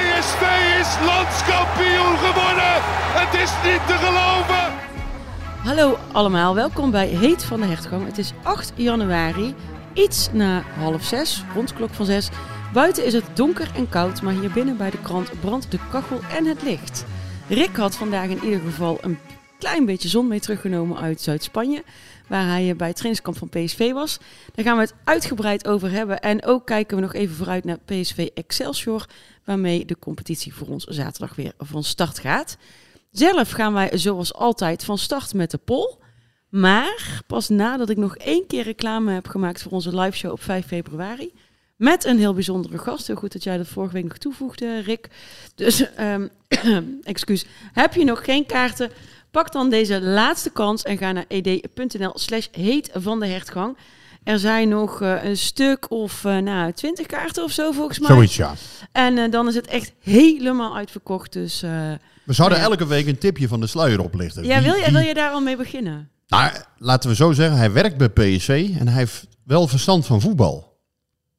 PSV is landskampioen geworden. Het is niet te geloven. Hallo allemaal, welkom bij Heet van de Hertgang. Het is 8 januari, iets na half zes, rond klok van zes. Buiten is het donker en koud, maar hier binnen bij de krant brandt de kachel en het licht. Rick had vandaag in ieder geval een klein beetje zon mee teruggenomen uit Zuid-Spanje, waar hij bij het trainingskamp van PSV was. Daar gaan we het uitgebreid over hebben en ook kijken we nog even vooruit naar PSV Excelsior, waarmee de competitie voor ons zaterdag weer van start gaat. Zelf gaan wij zoals altijd van start met de poll. Maar pas nadat ik nog één keer reclame heb gemaakt voor onze liveshow op 5 februari. Met een heel bijzondere gast. Heel goed dat jij dat vorige week nog toevoegde, Rick. Dus, ehm, excuus. Heb je nog geen kaarten? Pak dan deze laatste kans en ga naar ed.nl slash heet van de hertgang. Er zijn nog eh, een stuk of uh, nou, 20 kaarten of zo volgens mij. Zoiets, ja. En eh, dan is het echt helemaal uitverkocht. Dus We zouden Ja. elke week een tipje van de sluier oplichten. ja, wil je, wil je daar al mee beginnen? Nou, laten we zo zeggen, hij werkt bij PSV en hij heeft wel verstand van voetbal.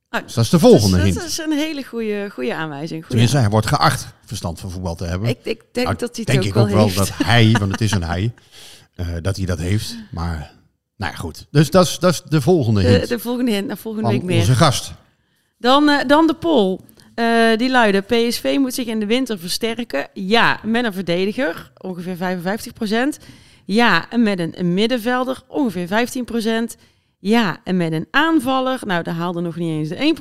Ah, Dus dat is de volgende dus hint. Dat is een hele goede, goede aanwijzing. Goeie Tenminste, hij wordt geacht verstand van voetbal te hebben. Ik, ik denk Nou, dat hij het ook ik wel ook wel dat hij, want het is een hij, eh, dat hij dat heeft. Maar, nou ja, goed. Dus dat is, dat is de volgende de, hint de volgende hint, naar volgende van week meer. onze gast. Dan, eh, dan de poll. Eh, die luidde, PSV moet zich in de winter versterken. Ja, met een verdediger, ongeveer 55% Ja, en met een, een middenvelder, ongeveer 15% Ja, en met een aanvaller, nou, daar haalde nog niet eens de 1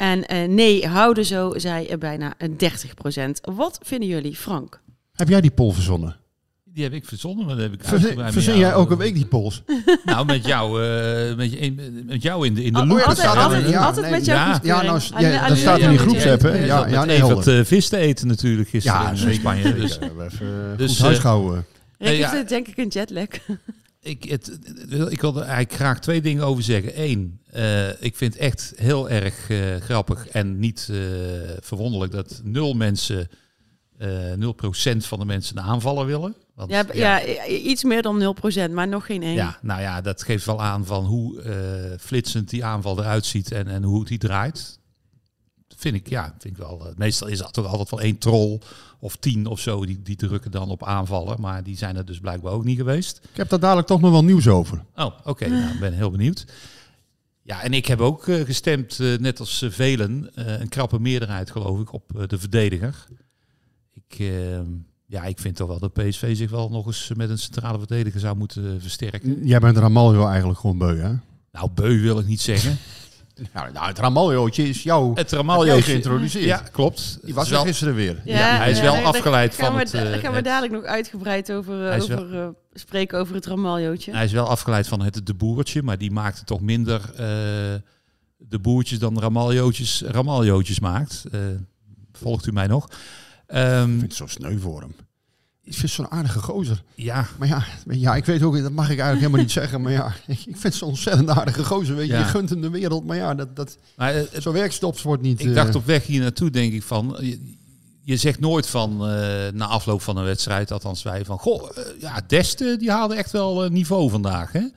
En eh, nee, houden zo, zei er bijna een 30% Wat vinden jullie, Frank? Heb jij die poll verzonnen? Die heb ik verzonnen, maar dat heb ik Verzin, verzin jij jou, ook een week die polls? Nou, met jou, eh, met, je, in- met jou in de, in de Oh, loop. altijd, staat er- altijd, ja, altijd nee, met jouw ja. Ja, nou, ja, dat staat in jou die groepsapp, jou. hè? Ja, Ja, nee, even wat eh, vis te eten natuurlijk gisteren Ja, in. Spanje. Dus eh, Dus, goed eh, huishouden. Het denk ik een jetlag. Ik, het, ik wilde eigenlijk graag twee dingen over zeggen. Eén, eh, ik vind echt heel erg eh, grappig en niet eh, verwonderlijk dat nul mensen, eh 0% van de mensen een aanvaller willen. Want, Ja, ja. iets meer dan 0%, maar nog geen 1. Ja, nou ja, dat geeft wel aan van hoe flitsend die aanval eruit ziet en, en hoe die draait. Vind ik, ja, vind ik wel. eh, meestal is dat toch altijd wel één troll of tien of zo die, die drukken dan op aanvallen. Maar die zijn er dus blijkbaar ook niet geweest. Ik heb daar dadelijk toch nog wel nieuws over. Oh, oké. nou, ik ben heel benieuwd. Ja, en ik heb ook eh, gestemd, eh, net als velen, een krappe meerderheid geloof ik, op de verdediger. Ik, eh, ja, ik vind toch wel dat PSV zich wel nog eens met een centrale verdediger zou moeten versterken. Jij bent Ramaljo eigenlijk gewoon beu, hè? Nou, beu wil ik niet zeggen. Ja, nou, het Ramaljootje is jou Het heb Ramaljo jij geïntroduceerd. Ja, klopt. Die was er wel- gisteren weer. Ja, hij is wel daar- afgeleid van we, het, Daar eh, gaan we dadelijk nog uitgebreid over, eh, wel- over eh, spreken over het Ramaljootje. Hij is wel afgeleid van het de boertje, maar die maakte toch minder eh, de boertjes dan Ramaljootjes Ramaljootjes maakt. Eh, volgt u mij nog? Ehm, Ik vind het zo sneu voor hem. Ik vind zo'n aardige gozer. ja, Maar ja, ja, ik weet ook, dat mag ik eigenlijk helemaal niet zeggen. Maar ja, ik vind het zo'n ontzettend aardige gozer. Weet je, Ja. je gunt hem de wereld. Maar ja, dat, dat, maar eh, zo'n werkstops wordt niet... ik eh, dacht op weg hier naartoe, denk ik van. Je, je zegt nooit van eh, na afloop van een wedstrijd, althans wij van. Goh, eh, ja, Dest eh, die haalde echt wel eh, niveau vandaag. Hè?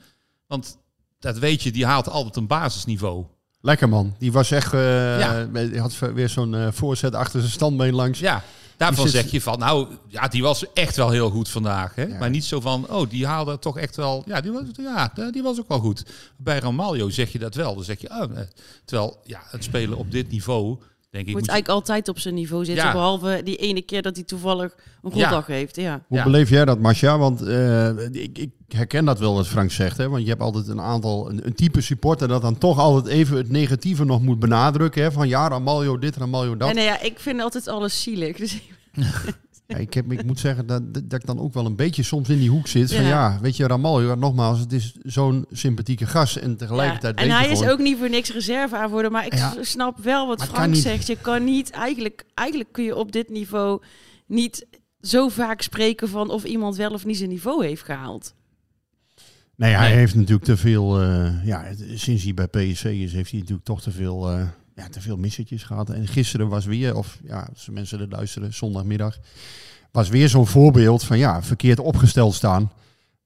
Want dat weet je, die haalt altijd een basisniveau. Lekker man. Die was echt... eh, Ja. Hij had weer zo'n eh, voorzet achter zijn standbeen langs. Ja, daarvan zit- zeg je van, nou, ja, die was echt wel heel goed vandaag. Hè? Ja. Maar niet zo van, oh, die haalde toch echt wel, ja, die was, ja, die was ook wel goed. Bij Ramaljo zeg je dat wel. Dan zeg je, oh, eh, terwijl, ja, het spelen op dit niveau, denk ik. moet moet je- eigenlijk altijd op zijn niveau zitten. Ja. Behalve die ene keer dat hij toevallig een Ja. goddag heeft. Ja. Hoe Ja. beleef jij dat, Marcia? Want eh, ik, ik herken dat wel wat Frank zegt. Hè? Want je hebt altijd een aantal, een, een type supporter dat dan toch altijd even het negatieve nog moet benadrukken. Hè? Van ja, Ramaljo dit, Ramaljo dat. En nou ja, ik vind altijd alles zielig. Dus Ja, ik, heb, ik moet zeggen dat, dat ik dan ook wel een beetje soms in die hoek zit. Van Ja. ja, weet je, Ramaljo, nogmaals, het is zo'n sympathieke gast. En tegelijkertijd Ja, En weet je hij is gewoon- ook niet voor niks reserve aanvoerder. Maar ik Ja. snap wel wat Maar Frank zegt. Je kan niet, eigenlijk, eigenlijk kun je op dit niveau niet zo vaak spreken van of iemand wel of niet zijn niveau heeft gehaald. Nee, hij Nee. heeft natuurlijk te veel. eh, ja, sinds hij bij PSC is, heeft hij natuurlijk toch te veel, eh, ja, te veel missetjes gehad. En gisteren was weer, of ja, als mensen er luisteren, zondagmiddag, was weer zo'n voorbeeld van ja, verkeerd opgesteld staan.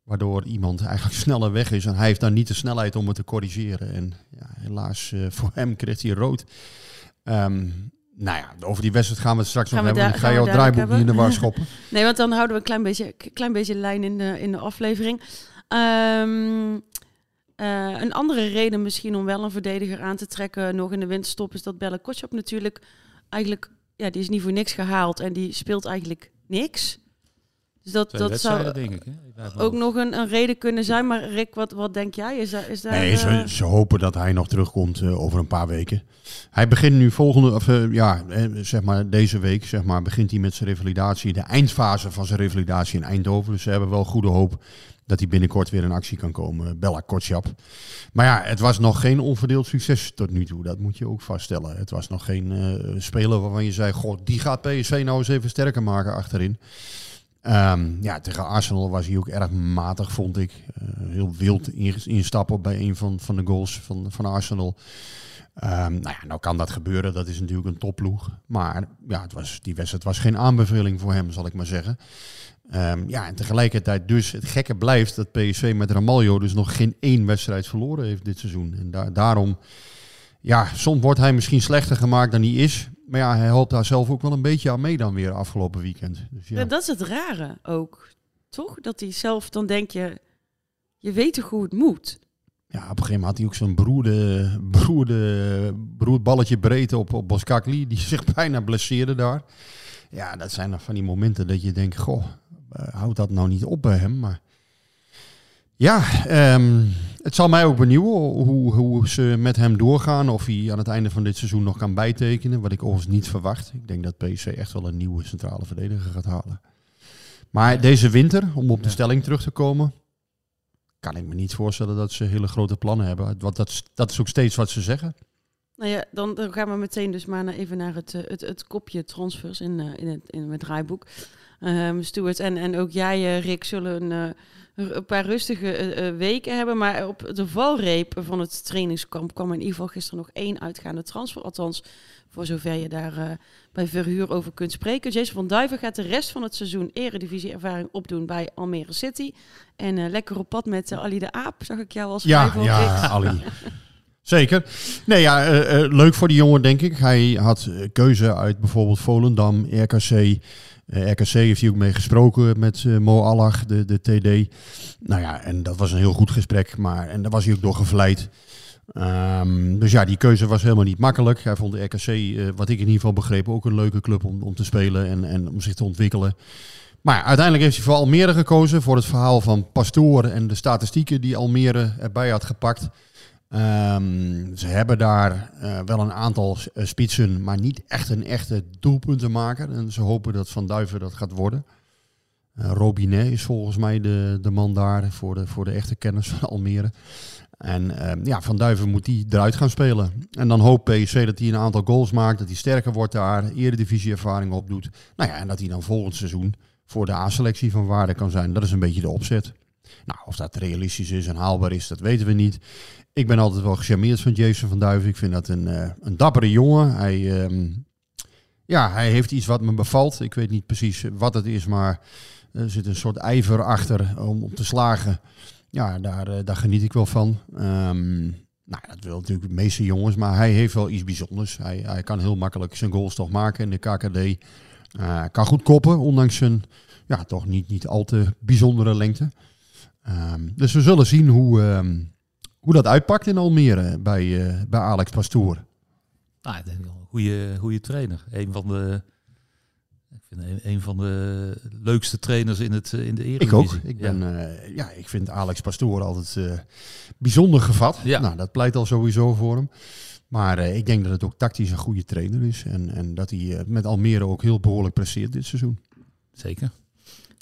Waardoor iemand eigenlijk sneller weg is. En hij heeft dan niet de snelheid om het te corrigeren. En ja, helaas eh, voor hem kreeg hij rood. Ehm, nou ja, over die wedstrijd gaan we het straks Gaan nog hebben. Ik ga jouw draaiboek niet in de war hebben. schoppen. Nee, want dan houden we een klein beetje, klein beetje lijn in de, in de aflevering. Ehm, eh, een andere reden misschien om wel een verdediger aan te trekken nog in de winterstop is dat Belle Kotschap natuurlijk eigenlijk, ja, die is niet voor niks gehaald en die speelt eigenlijk niks. Dus dat, Twee dat zou denk ik. Hè? Ook nog een, een reden kunnen zijn. Maar Rick, wat, wat denk jij? Is daar, is daar, Nee, ze, eh, ze hopen dat hij nog terugkomt eh, over een paar weken. Hij begint nu volgende, of ja, zeg maar deze week, zeg maar, begint hij met zijn revalidatie, de eindfase van zijn revalidatie in Eindhoven. Dus ze hebben wel goede hoop dat hij binnenkort weer in actie kan komen. Bella Kotschap. Maar ja, het was nog geen onverdeeld succes tot nu toe. Dat moet je ook vaststellen. Het was nog geen eh, speler waarvan je zei, god, die gaat PSV nou eens even sterker maken achterin. Ehm, ja, tegen Arsenal was hij ook erg matig, vond ik. Eh, heel wild in- instappen bij een van, van de goals van, van Arsenal. Ehm, nou ja, nou kan dat gebeuren. Dat is natuurlijk een topploeg. Maar ja, het was, die wedstrijd was geen aanbeveling voor hem, zal ik maar zeggen. Ehm, ja, en tegelijkertijd dus het gekke blijft dat PSV met Ramaljo dus nog geen één wedstrijd verloren heeft dit seizoen. En da- daarom, ja, soms wordt hij misschien slechter gemaakt dan hij is. Maar ja, hij helpt daar zelf ook wel een beetje aan mee dan weer afgelopen weekend. Dus ja. Ja, dat is het rare ook. Toch? Dat hij zelf, dan denk je, je weet toch hoe het moet. Ja, op een gegeven moment had hij ook zo'n beroerde, beroerde, beroerd balletje breedte op, op Boskakli. Die zich bijna blesseerde daar. Ja, dat zijn dan van die momenten dat je denkt, goh, houdt dat nou niet op bij hem? Maar ja, um, het zal mij ook benieuwen hoe, hoe ze met hem doorgaan. Of hij aan het einde van dit seizoen nog kan bijtekenen. Wat ik overigens niet verwacht. Ik denk dat PSV echt wel een nieuwe centrale verdediger gaat halen. Maar deze winter, om op de stelling terug te komen, kan ik me niet voorstellen dat ze hele grote plannen hebben. Want dat, is, dat is ook steeds wat ze zeggen. Nou ja, dan, dan gaan we meteen dus maar even naar het, het, het kopje transfers in, uh, in, het, in het draaiboek. Um, Stuart en, en ook jij, uh, Rick, zullen een, uh, een paar rustige uh, weken hebben. Maar op de valreep van het trainingskamp kwam in ieder geval gisteren nog één uitgaande transfer. Althans, voor zover je daar bij verhuur over kunt spreken. Jason van Duiven gaat de rest van het seizoen eredivisie-ervaring opdoen bij Almere City. En uh, lekker op pad met uh, Ali de Aap, zag ik jou als Ja, ja, Ali. Zeker. Nee, ja, uh, leuk voor die jongen, denk ik. Hij had keuze uit bijvoorbeeld Volendam, RKC. Uh, RKC heeft hij ook mee gesproken met uh, Mo Allah, de, de TD. Nou ja, en dat was een heel goed gesprek, maar en daar was hij ook door gevleid. Um, dus ja, die keuze was helemaal niet makkelijk. Hij vond de RKC, uh, wat ik in ieder geval begreep, ook een leuke club om, om te spelen en, en om zich te ontwikkelen. Maar uiteindelijk heeft hij voor Almere gekozen, voor het verhaal van Pastoor en de statistieken die Almere erbij had gepakt. Um, ze hebben daar uh, wel een aantal uh, spitsen, maar niet echt een echte doelpuntenmaker. En ze hopen dat Van Duiven dat gaat worden. Uh, Robinet is volgens mij de, de man daar voor de, voor de echte kennis van Almere. En ja, Van Duiven moet die eruit gaan spelen. En dan hoopt PSV dat hij een aantal goals maakt, dat hij sterker wordt daar, eredivisie ervaring opdoet. Nou ja, en dat hij dan volgend seizoen voor de A-selectie van waarde kan zijn. Dat is een beetje de opzet. Nou, of dat realistisch is en haalbaar is, dat weten we niet. Ik ben altijd wel gecharmeerd van Jason van Duiven. Ik vind dat een, uh, een dappere jongen. Hij, um, ja, hij heeft iets wat me bevalt. Ik weet niet precies wat het is, maar er zit een soort ijver achter om, om te slagen. Ja, daar, uh, daar geniet ik wel van. Um, nou, dat wil natuurlijk de meeste jongens, maar hij heeft wel iets bijzonders. Hij, hij kan heel makkelijk zijn goals toch maken in de KKD. Uh, kan goed koppen, ondanks zijn ja, toch niet, niet al te bijzondere lengte. Um, dus we zullen zien hoe, hoe dat uitpakt in Almere bij, uh, bij Alex Pastoor. Nou, ik denk wel een goede, goede trainer. Een van de, ik vind een, een van de leukste trainers in, het, eh, in de Eredivisie. Ik ook. Ik, ben, ja. ja, ik vind Alex Pastoor altijd uh, bijzonder gevat. Ja. Nou, dat pleit al sowieso voor hem. Maar uh, ik denk dat het ook tactisch een goede trainer is. En, en dat hij uh, met Almere ook heel behoorlijk presteert dit seizoen. Zeker.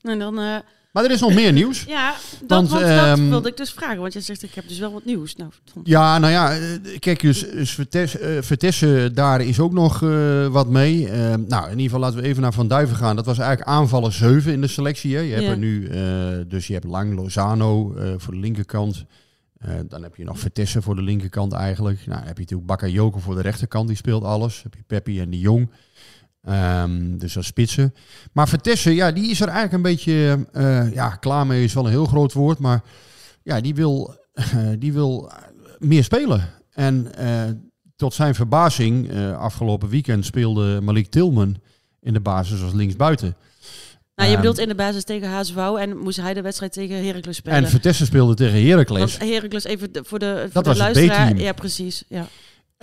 En dan... Maar er is nog meer nieuws. Ja, dat, want, want, dat um, wilde ik dus vragen. Want je zegt, ik heb dus wel wat nieuws. Nou, ja, nou ja, kijk, dus, dus Vertessen, Vertessen, daar is ook nog uh, wat mee. Uh, nou, in ieder geval laten we even naar Van Duiven gaan. Dat was eigenlijk aanvallen 7 in de selectie. Hè. Je hebt Ja. er nu, uh, dus je hebt Lang Lozano voor de linkerkant. Dan heb je nog Vertessen voor de linkerkant eigenlijk. Nou, dan heb je natuurlijk Bakayoko voor de rechterkant, die speelt alles. Dan heb je Peppi en de Jong. Um, dus als spitsen. Maar Vertessen, ja, die is er eigenlijk een beetje uh, ja, klaar mee, is wel een heel groot woord. Maar ja, die wil, uh, die wil meer spelen. En uh, tot zijn verbazing, afgelopen weekend speelde Malik Tilman in de basis als linksbuiten. Nou, je bedoelt in de basis tegen HSV en moest hij de wedstrijd tegen Heracles spelen. En Vertessen speelde tegen Heracles. Want Heracles, even voor de, voor dat de was luisteraar. Ja, precies. Ja.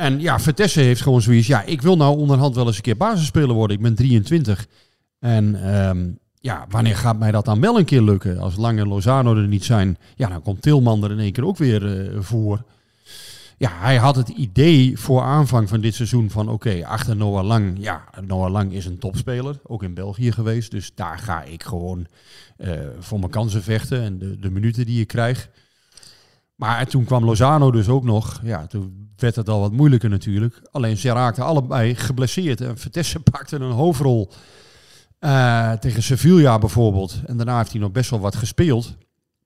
En ja, Vertessen heeft gewoon zoiets. Ja, ik wil nou onderhand wel eens een keer basisspeler worden. Ik ben 23. En um, ja, wanneer gaat mij dat dan wel een keer lukken? Als Lang en Lozano er niet zijn, ja, dan komt Tilman er in één keer ook weer uh, voor. Ja, hij had het idee voor aanvang van dit seizoen van oké, achter Noah Lang. Ja, Noah Lang is een topspeler, ook in België geweest. Dus daar ga ik gewoon uh, voor mijn kansen vechten en de, de minuten die ik krijg. Maar toen kwam Lozano dus ook nog. Ja, toen werd het al wat moeilijker natuurlijk. Alleen ze raakten allebei geblesseerd. En Vertessen pakte een hoofdrol uh, tegen Sevilla bijvoorbeeld. En daarna heeft hij nog best wel wat gespeeld.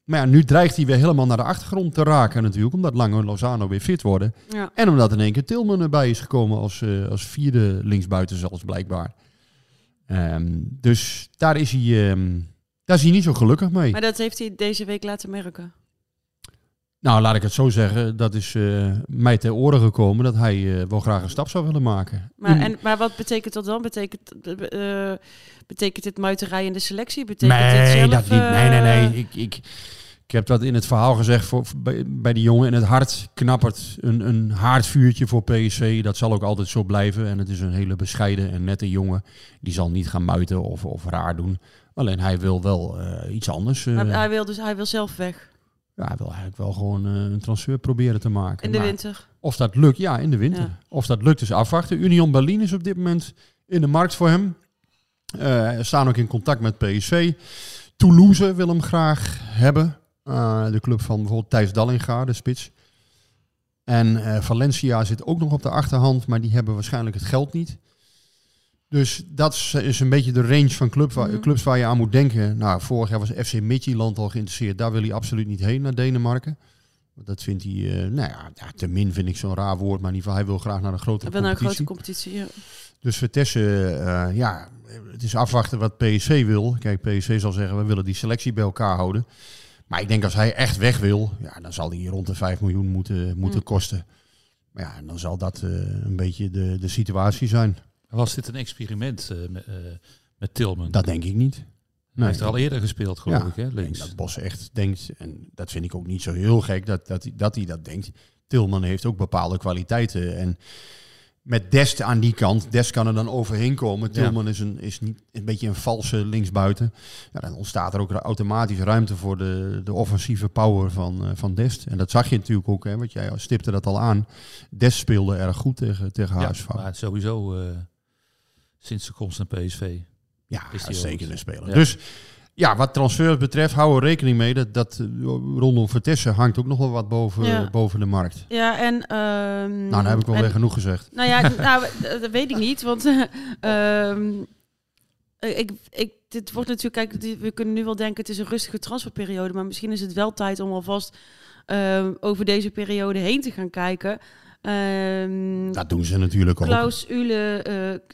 Maar ja, nu dreigt hij weer helemaal naar de achtergrond te raken natuurlijk. Omdat Lange en Lozano weer fit worden. Ja. En omdat in één keer Tilman erbij is gekomen als, uh, als vierde linksbuiten zelfs blijkbaar. Um, dus daar is, hij, um, daar is hij niet zo gelukkig mee. Maar dat heeft hij deze week laten merken. Nou, laat ik het zo zeggen. Dat is uh, mij ter oren gekomen dat hij uh, wel graag een stap zou willen maken. Maar, en, maar wat betekent dat dan? Betekent, uh, betekent dit muiterij in de selectie? Betekent nee, dit zelf, dat niet. Nee, nee, nee. Ik, ik, ik heb dat in het verhaal gezegd voor, bij, bij die jongen. In het hart knappert een, een haardvuurtje voor PSV. Dat zal ook altijd zo blijven. En het is een hele bescheiden en nette jongen. Die zal niet gaan muiten of, of raar doen. Alleen hij wil wel iets anders. Maar hij wil dus hij wil zelf weg. Ja, hij wil eigenlijk wel gewoon uh, een transfer proberen te maken. In de maar winter? Of dat lukt, ja, in de winter. Ja. Of dat lukt is afwachten. Union Berlin is op dit moment in de markt voor hem. Uh, staan ook in contact met PSV. Toulouse wil hem graag hebben. Uh, de club van bijvoorbeeld Thijs Dallinga, de spits. En Valencia zit ook nog op de achterhand, maar die hebben waarschijnlijk het geld niet. Dus dat is een beetje de range van club waar, Mhm. clubs waar je aan moet denken. Nou, vorig jaar was FC Midtjylland al geïnteresseerd. Daar wil hij absoluut niet heen, naar Denemarken. Dat vindt hij, uh, nou ja, ja, te min vind ik zo'n raar woord. Maar in ieder geval, hij wil graag naar een grotere wil naar een competitie. grote competitie, ja. Dus Vitesse, uh, ja, het is afwachten wat PSV wil. Kijk, PSV zal zeggen, we willen die selectie bij elkaar houden. Maar ik denk als hij echt weg wil, ja, dan zal hij rond de 5 miljoen moeten, moeten Mm. kosten. Maar ja, dan zal dat uh, een beetje de, de situatie zijn. Was dit een experiment uh, met, uh, met Tilman? Dat denk ik niet. Hij heeft er al eerder gespeeld, geloof ja, ik, hè, links. dat Bos echt denkt, en dat vind ik ook niet zo heel gek, dat, dat, hij, dat hij dat denkt. Tilman heeft ook bepaalde kwaliteiten. En met Dest aan die kant, Dest kan er dan overheen komen. Tilman ja. is, een, is niet, een beetje een valse linksbuiten. Ja, dan ontstaat er ook automatisch ruimte voor de, de offensieve power van, uh, van Dest. En dat zag je natuurlijk ook, hè, want jij stipte dat al aan. Dest speelde erg goed tegen, tegen ja, HSV. Maar sowieso uh, sinds de komst naar PSV. Ja, is hij zeker een speler. Ja. Dus ja, wat transfers betreft, hou er rekening mee dat, dat uh, rondom Vertessen hangt ook nog wel wat boven, ja. boven de markt. Ja, en... Um, nou, dan heb ik wel en, weer genoeg gezegd. Nou ja, nou, dat weet ik niet, want... um, ik, ik, dit wordt natuurlijk, kijk, we kunnen nu wel denken het is een rustige transferperiode, maar misschien is het wel tijd om alvast uh, over deze periode heen te gaan kijken. Um, dat doen ze natuurlijk ook. Klaus Ule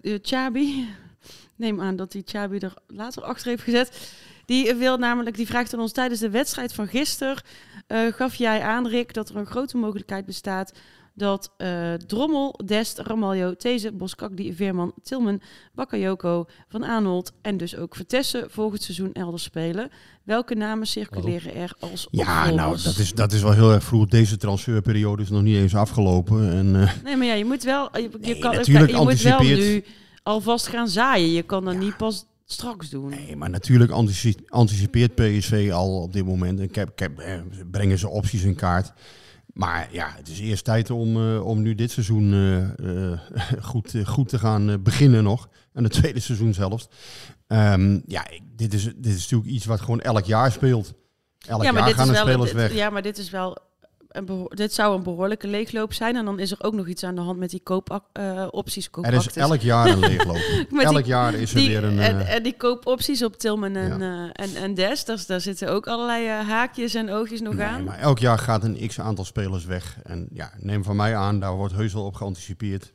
uh, Chabi, neem aan dat hij Chabi er later achter heeft gezet. Die wil namelijk, die vraagt aan ons tijdens de wedstrijd van gisteren, uh, gaf jij aan, Rick, dat er een grote mogelijkheid bestaat dat eh, Drommel, Dest, Ramaljo, These, Boskakdi, Veerman, Tilman, Bakayoko, Van Aanholt en dus ook Vertessen volgend seizoen elders spelen. Welke namen circuleren er als Ja, opvolgers? nou, dat is, dat is wel heel erg vroeg. Deze transferperiode is nog niet eens afgelopen. En, eh, Nee, maar ja, je moet wel, je, je kan, natuurlijk je moet wel nu alvast gaan zaaien. Je kan dat niet pas straks doen. Nee, maar natuurlijk antici- anticipeert PSV al op dit moment. En eh, brengen ze opties in kaart. Maar ja, het is eerst tijd om, eh, om nu dit seizoen eh, eh, goed, goed te gaan beginnen nog. En het tweede seizoen zelfs. Ehm, ja, ik- dit is, dit is natuurlijk iets wat gewoon elk jaar speelt. Elk ja, jaar gaan de spelers weg. Ja, maar dit is wel. Een dit zou een behoorlijke leegloop zijn. En dan is er ook nog iets aan de hand met die koopopties. er is elk jaar een leegloop. Elk die- jaar is er die, weer een... en, eh, en die koopopties op Tilman en, Ja. eh, en, en Des, daar, daar zitten ook allerlei eh, haakjes en oogjes nog Nee, aan. maar elk jaar gaat een x aantal spelers weg. En ja, neem van mij aan, daar wordt heus wel op geanticipeerd.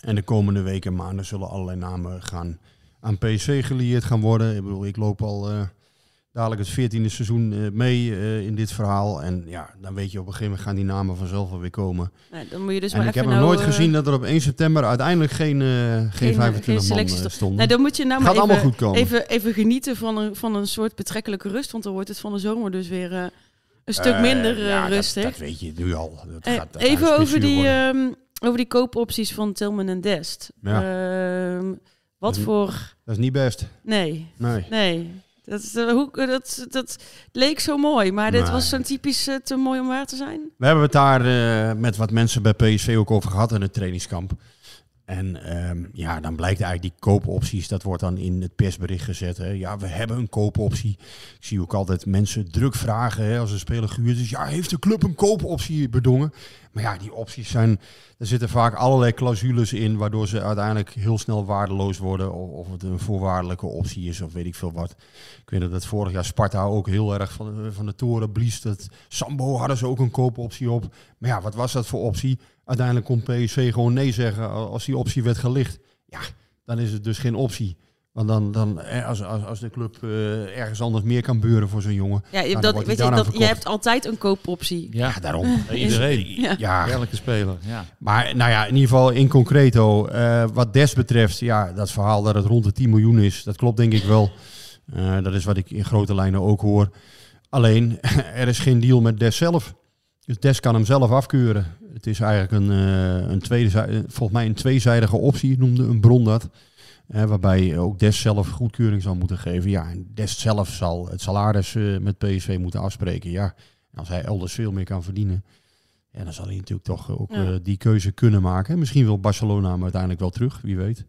En de komende weken en maanden zullen allerlei namen gaan aan PSV gelieerd gaan worden. Ik bedoel, ik loop al eh, dadelijk het 14e seizoen eh, mee eh, in dit verhaal. En ja, dan weet je op een gegeven moment gaan die namen vanzelf alweer komen. Dan moet je dus en maar ik heb nog nou, nooit eh, gezien dat er op 1 september uiteindelijk geen, geen, geen 25 man selectie eh, stond. stonden. Nee, dan moet je nou maar Gaat allemaal even, goed komen. Even, even genieten van een, van een soort betrekkelijke rust. Want dan wordt het van de zomer dus weer een stuk minder ja, rustig. Dat, weet je nu al. Dat gaat, dat even over die, ehm, over die koopopties van Tilman en Dest. Ehm, wat Dat is- voor... Dat is niet best. Nee, Nee. nee. Dat, eh, hoe, dat, dat leek zo mooi, maar dit Nee. was zo'n typisch eh, te mooi om waar te zijn. We hebben het daar eh, met wat mensen bij PSV ook over gehad in het trainingskamp. En ehm, ja, dan blijkt eigenlijk die koopopties, dat wordt dan in het persbericht gezet. Hè. Ja, we hebben een koopoptie. Ik zie ook altijd mensen druk vragen hè, als een speler gehuurd is. Ja, heeft de club een koopoptie bedongen? Maar ja, die opties zijn, er zitten vaak allerlei clausules in, waardoor ze uiteindelijk heel snel waardeloos worden. Of, of het een voorwaardelijke optie is, of weet ik veel wat. Ik weet dat het vorig jaar Sparta ook heel erg van, van de toren blies. Dat Sambo hadden ze ook een koopoptie op. Maar ja, wat was dat voor optie? Uiteindelijk kon PSV gewoon nee zeggen als die optie werd gelicht. Ja, dan is het dus geen optie. Want dan, dan eh, als, als, als de club eh, ergens anders meer kan beuren voor zo'n jongen. Ja, je, nou, dan dat, wordt weet hij je, dat, je hebt altijd een koopoptie. Ja, Ja, daarom. Iedereen. Ja. Ja, Elke speler. Ja. maar nou ja, in ieder geval in concreto, eh, wat Des betreft, ja, dat verhaal dat het rond de 10 miljoen is, dat klopt denk ik wel. Eh, dat is wat ik in grote lijnen ook hoor. Alleen, er is geen deal met Des zelf. Dus Des kan hem zelf afkeuren. Het is eigenlijk een, eh, een tweede, volgens mij een tweezijdige optie, noemde een bron dat. Eh, waarbij ook Des zelf goedkeuring zal moeten geven. Ja, en Des zelf zal het salaris eh, met PSV moeten afspreken. Ja, en als hij elders veel meer kan verdienen, ja, dan zal hij natuurlijk toch ook Ja. eh, die keuze kunnen maken. Misschien wil Barcelona hem uiteindelijk wel terug, wie weet.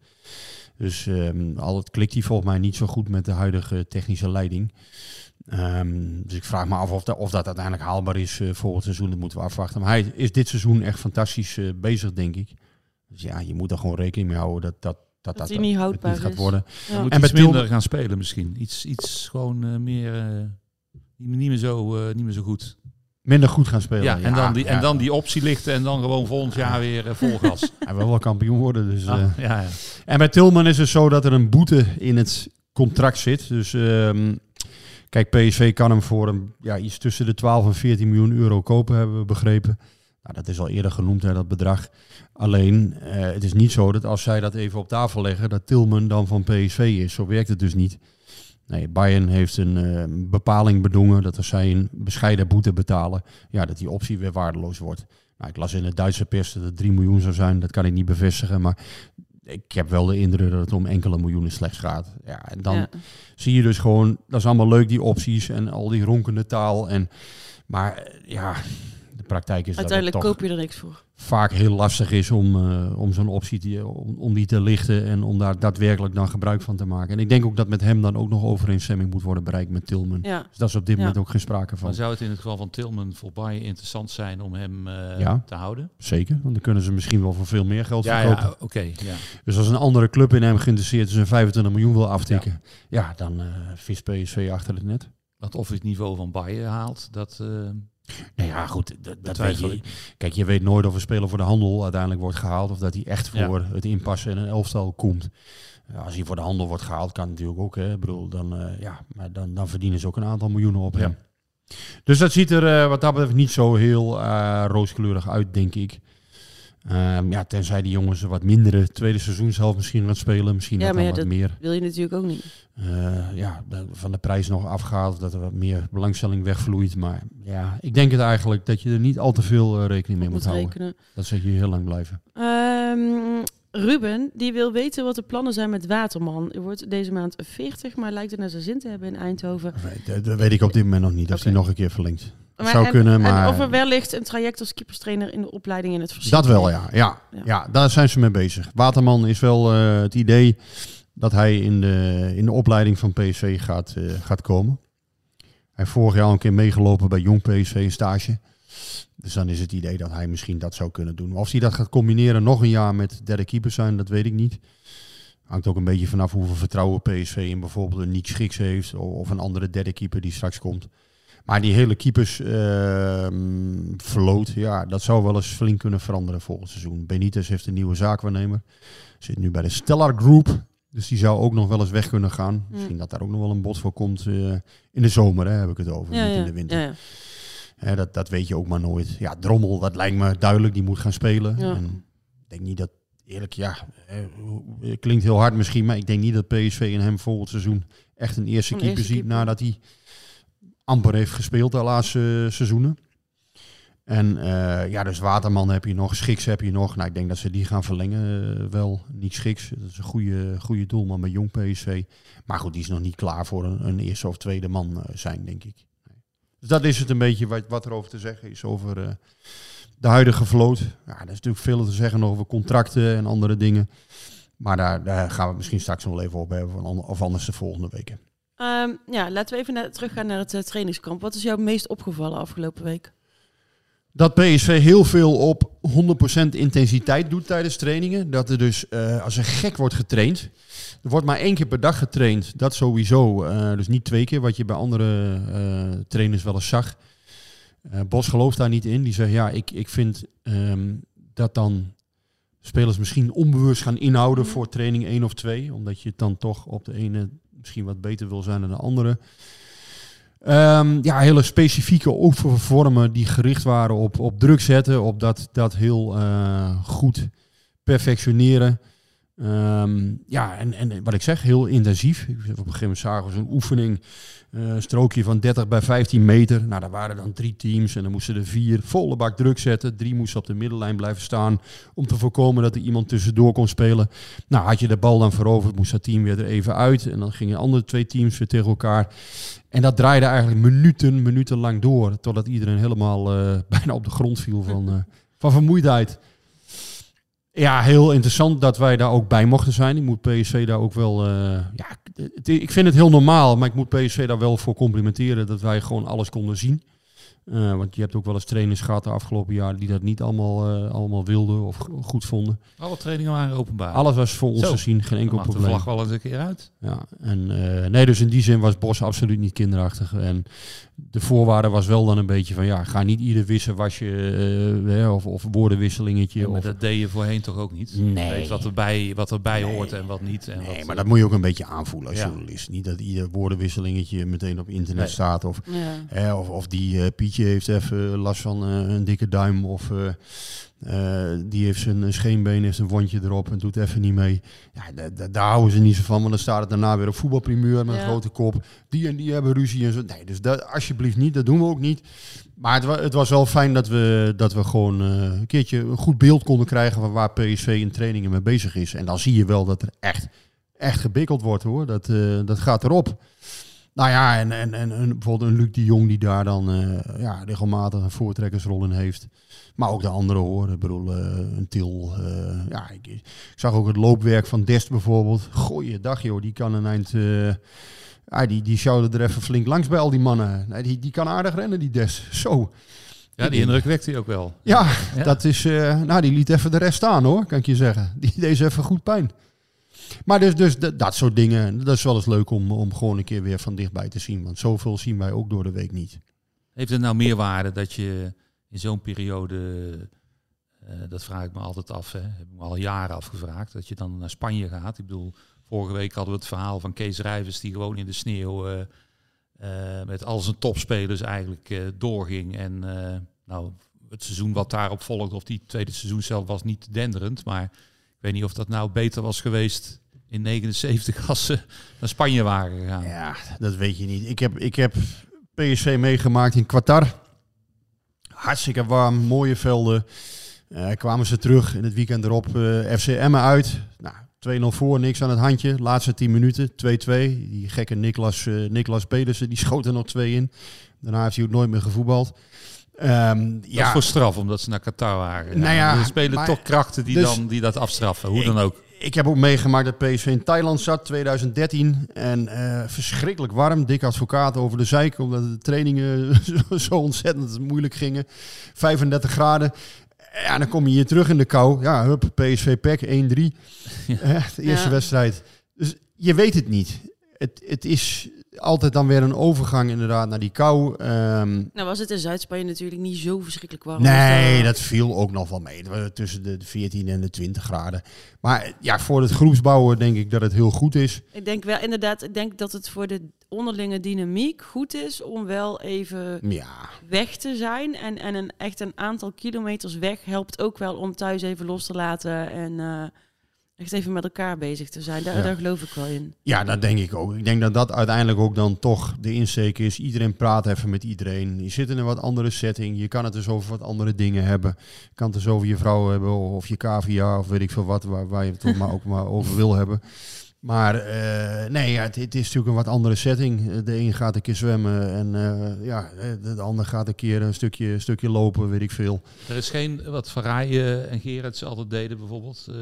Dus ehm, al het klikt hij volgens mij niet zo goed met de huidige technische leiding. Ehm, dus ik vraag me af of, dat- of dat uiteindelijk haalbaar is eh volgend seizoen. Dat moeten we afwachten. Maar hij is dit seizoen echt fantastisch eh, bezig, denk ik. Dus ja, je moet er gewoon rekening mee houden dat dat, dat, Dat dat, hij niet het houdbaar niet gaat is. worden. Ja. Moet En Tilman- minder gaan spelen misschien. Iets, iets gewoon eh, meer... eh, niet, niet, meer zo, eh, niet meer zo goed. Minder goed gaan spelen. Ja, en, dan die, ja. en dan die optie lichten en dan gewoon volgend jaar weer vol gas. Hij wil wel kampioen worden. Dus, Ah, eh, ja, ja. En bij Tilman is het zo dat er een boete in het contract zit. Dus ehm, kijk, PSV kan hem voor een, ja, iets tussen de 12 en 14 miljoen euro kopen, hebben we begrepen. Nou, dat is al eerder genoemd, hè, dat bedrag. Alleen, eh, het is niet zo dat als zij dat even op tafel leggen, dat Tilman dan van PSV is. Zo werkt het dus niet. Nee, Bayern heeft een eh, bepaling bedongen dat als zij een bescheiden boete betalen, ja, dat die optie weer waardeloos wordt. Nou, ik las in de Duitse pers dat het 3 miljoen zou zijn. Dat kan ik niet bevestigen, maar ik heb wel de indruk dat het om enkele miljoenen slechts gaat. Ja, en dan Ja. zie je dus gewoon, dat is allemaal leuk, die opties en al die ronkende taal. En, maar eh, ja, praktijk is Uiteindelijk dat het koop je er niks voor. vaak heel lastig is om, eh, om zo'n optie te, om, om die te lichten en om daar daadwerkelijk dan gebruik van te maken. En ik denk ook dat met hem dan ook nog overeenstemming moet worden bereikt met Tilman. Ja. Dus dat is op dit Ja. moment ook geen sprake van. Maar zou het in het geval van Tilman voor Bayern interessant zijn om hem eh, Ja. te houden? Zeker, want dan kunnen ze misschien wel voor veel meer geld Ja, verkopen. ja oké. ja. Dus als een andere club in hem geïnteresseerd is en 25 miljoen wil aftikken, ja, dan eh vis PSV achter het net. Want of het niveau van Bayern haalt, dat... ja, goed, dat, dat weet je. Kijk, je weet nooit of een speler voor de handel uiteindelijk wordt gehaald of dat hij echt Ja. voor het inpassen in een elftal komt. Als hij voor de handel wordt gehaald, kan natuurlijk ook. Hè. Ik bedoel, dan, eh, ja, maar dan, dan verdienen ze ook een aantal miljoenen op Ja. Dus dat ziet er eh, wat dat betreft niet zo heel eh, rooskleurig uit, denk ik. Ehm, ja, tenzij die jongens wat mindere tweede seizoenshelft misschien gaan spelen. Misschien Ja, dat maar ja, wat dat meer wil je natuurlijk ook niet. eh, ja, van de prijs nog afgaat. Dat er wat meer belangstelling wegvloeit. Maar ja, ik denk het eigenlijk dat je er niet al te veel eh, rekening mee moet, Moet houden. rekenen. Dat zet je heel lang blijven. Ehm, Ruben, die wil weten wat de plannen zijn met Waterman. Er wordt deze maand 40, maar lijkt er naar zijn zin te hebben in Eindhoven. Dat, dat weet ik op dit moment nog niet. Oké. die nog een keer verlengt. Maar zou en- kunnen, en maar... of er wellicht een traject als keeperstrainer in de opleiding in het verschil. Dat wel, ja. Ja, Ja. ja. daar zijn ze mee bezig. Waterman is wel eh, het idee dat hij in de, in de opleiding van PSV gaat, eh, gaat komen. Hij heeft vorig jaar al een keer meegelopen bij Jong PSV, een stage. Dus dan is het idee dat hij misschien dat zou kunnen doen. Of hij dat gaat combineren nog een jaar met derde keeper zijn, dat weet ik niet. Hangt ook een beetje vanaf hoeveel vertrouwen PSV in bijvoorbeeld een Nick Schiks heeft. Of een andere derde keeper die straks komt. Maar die hele keepers ehm verloot, ja, dat zou wel eens flink kunnen veranderen volgend seizoen. Benitez heeft een nieuwe zaakwaarnemer. Zit nu bij de Stellar Group. Dus die zou ook nog wel eens weg kunnen gaan. Misschien dat daar ook nog wel een bod voor komt eh, in de zomer, hè, heb ik het over. Ja, niet ja, in de winter. ja. Hè, dat, dat weet je ook maar nooit. Ja, Drommel, dat lijkt me duidelijk. Die moet gaan spelen. En ik denk niet dat, eerlijk, ja, eh, klinkt heel hard misschien, maar ik denk niet dat PSV in hem volgend seizoen echt een eerste Een keeper eerste ziet keeper. nadat hij amper heeft gespeeld de laatste seizoenen. En eh, ja, dus Waterman heb je nog, Schiks heb je nog. Nou, ik denk dat ze die gaan verlengen eh, wel. Niet Schiks, dat is een goede, goede doelman bij Jong PSV. Maar goed, die is nog niet klaar voor een, een eerste of tweede man eh, zijn, denk ik. Dus dat is het een beetje wat, wat er over te zeggen is over de huidige vloot. Ja, er is natuurlijk veel te zeggen over contracten en andere dingen. Maar daar, daar gaan we misschien straks nog even op hebben. Of anders de volgende weken. Ehm, ja, laten we even naar, teruggaan naar het eh, trainingskamp. Wat is jou meest opgevallen afgelopen week? Dat PSV heel veel op 100% intensiteit doet tijdens trainingen. Dat er dus eh, als een gek wordt getraind. Er wordt maar één keer per dag getraind. Dat sowieso. eh, dus niet twee keer, wat je bij andere trainers wel eens zag. Bos gelooft daar niet in. Die zegt, ja, ik, ik vind ehm, dat dan spelers misschien onbewust gaan inhouden voor training 1 of 2. Omdat je het dan toch op de ene misschien wat beter wil zijn dan de andere. Ehm, ja, hele specifieke oefenvormen die gericht waren op, op druk zetten, op dat, dat heel eh, goed perfectioneren. Ehm, ja, en, en wat ik zeg, heel intensief. Op een gegeven moment zagen we zo'n oefening, een strookje van 30 bij 15 meter. Nou, daar waren dan drie teams en dan moesten er vier volle bak druk zetten. Drie moesten op de middellijn blijven staan om te voorkomen dat er iemand tussendoor kon spelen. Nou, had je de bal dan veroverd, moest dat team weer er even uit. En dan gingen andere twee teams weer tegen elkaar. En dat draaide eigenlijk minuten, minuten lang door. Totdat iedereen helemaal eh, bijna op de grond viel van, eh, van vermoeidheid. Ja, heel interessant dat wij daar ook bij mochten zijn. Ik moet PSV daar ook wel... eh, ja, ik vind het heel normaal, maar ik moet PSV daar wel voor complimenteren dat wij gewoon alles konden zien. Eh, want je hebt ook wel eens trainers gehad de afgelopen jaren die dat niet allemaal, eh, allemaal wilden of go- goed vonden. Alle trainingen waren openbaar. Alles was voor ons Zo, te zien, geen enkel de probleem. vlag wel eens een keer uit. Ja, en eh, nee, dus in die zin was Bos absoluut niet kinderachtig. En de voorwaarde was wel dan een beetje van ja, ga niet ieder wissen was je hè, of, of woordenwisselingetje. Ja, maar of, dat deed je voorheen toch ook niet? Nee. Weet wat erbij, wat erbij hoort en wat niet. En nee, wat, maar dat moet je ook een beetje aanvoelen als Ja. journalist. Niet dat ieder woordenwisselingetje meteen op internet Nee. staat. Of, Ja. of, of die eh, Pietje heeft even last van eh, een dikke duim. Of eh, eh, die heeft zijn scheenbeen, heeft een wondje erop en doet even niet mee. Ja, da- da- daar houden ze niet zo van. Want dan staat het daarna weer op voetbalprimeur met Ja. een grote kop. Die en die hebben ruzie en zo. Nee, dus dat alsjeblieft niet. Dat doen we ook niet. Maar het, wa- het was wel fijn dat we, dat we gewoon een keertje een goed beeld konden krijgen van waar PSV in trainingen mee bezig is. En dan zie je wel dat er echt, echt gebikkeld wordt hoor. Dat, dat gaat erop. Nou ja, en, en, en, en bijvoorbeeld een Luc de Jong die daar dan eh, ja, regelmatig een voortrekkersrol in heeft. Maar ook de anderen hoor. Ik bedoel, eh, een Til. eh, ja, ik, ik zag ook het loopwerk van Dest bijvoorbeeld. Goeie dag joh, die kan een eind... eh, ja, die, die sjouwde er even flink langs bij al die mannen. Nee, die, die kan aardig rennen, die Dest. Zo. Ja, die indruk wekt hij ook wel. Ja, Ja. dat is... eh, nou, die liet even de rest staan hoor, kan ik je zeggen. Die deed ze even goed pijn. Maar dus, dus dat, soort dingen, dat is wel eens leuk om, om gewoon een keer weer van dichtbij te zien. Want zoveel zien wij ook door de week niet. Heeft het nou meerwaarde dat je in zo'n periode, eh, dat vraag ik me altijd af, hè, heb ik me al jaren afgevraagd, dat je dan naar Spanje gaat. Ik bedoel, vorige week hadden we het verhaal van Kees Rijvers die gewoon in de sneeuw eh, eh, met al zijn topspelers eigenlijk doorging. En nou, het seizoen wat daarop volgde, of die tweede seizoen zelf, was niet denderend. Maar ik weet niet of dat nou beter was geweest in 79 als ze naar Spanje waren gegaan. Ja, dat weet je niet. Ik heb, ik heb PSV meegemaakt in Qatar. Hartstikke warm, mooie velden. Eh, kwamen ze terug in het weekend erop eh FC Emmen uit. Nou, 2-0 voor, niks aan het handje. Laatste 10 minuten, 2-2. Die gekke Niklas, eh Niklas Pedersen, die schoot er nog twee in. Daarna heeft hij ook nooit meer gevoetbald. Ehm, Dat ja, is voor straf, omdat ze naar Qatar waren. Nou ja, er spelen maar- toch krachten die, dus- dan, die dat afstraffen, hoe Ik- dan ook. Ik heb ook meegemaakt dat PSV in Thailand zat, 2013. En eh, verschrikkelijk warm. Dik advocaat over de zeik, omdat de trainingen zo, ontzettend moeilijk gingen. 35 graden. Ja, dan kom je hier terug in de kou. Ja, hup, PSV PEC 1-3. Eh, de eerste Ja. wedstrijd. Dus je weet het niet. Het, het is altijd dan weer een overgang inderdaad naar die kou. Ehm, Nou was het in Zuid-Spanje natuurlijk niet zo verschrikkelijk warm. Nee, Dus, eh, dat viel ook nog wel mee. Tussen de 14 en de 20 graden. Maar ja, voor het groepsbouwen denk ik dat het heel goed is. Ik denk wel inderdaad, ik denk dat het voor de onderlinge dynamiek goed is om wel even Ja, weg te zijn. En, en een, echt een aantal kilometers weg helpt ook wel om thuis even los te laten en eh, echt even met elkaar bezig te zijn. Daar, Ja. daar geloof ik wel in. ja, dat denk ik ook. Ik denk dat dat uiteindelijk ook dan toch de insteek is. Iedereen praat even met iedereen. Je zit in een wat andere setting. Je kan het dus over wat andere dingen hebben. Je kan het dus over je vrouw hebben of je cavia of weet ik veel wat. Waar, waar je het toch maar ook maar over wil hebben. Maar eh, nee, ja, het, het is natuurlijk een wat andere setting. De een gaat een keer zwemmen en eh, ja, de, de ander gaat een keer een stukje, een stukje lopen, weet ik veel. Er is geen, wat Rij en Gerard ze altijd deden bijvoorbeeld, eh,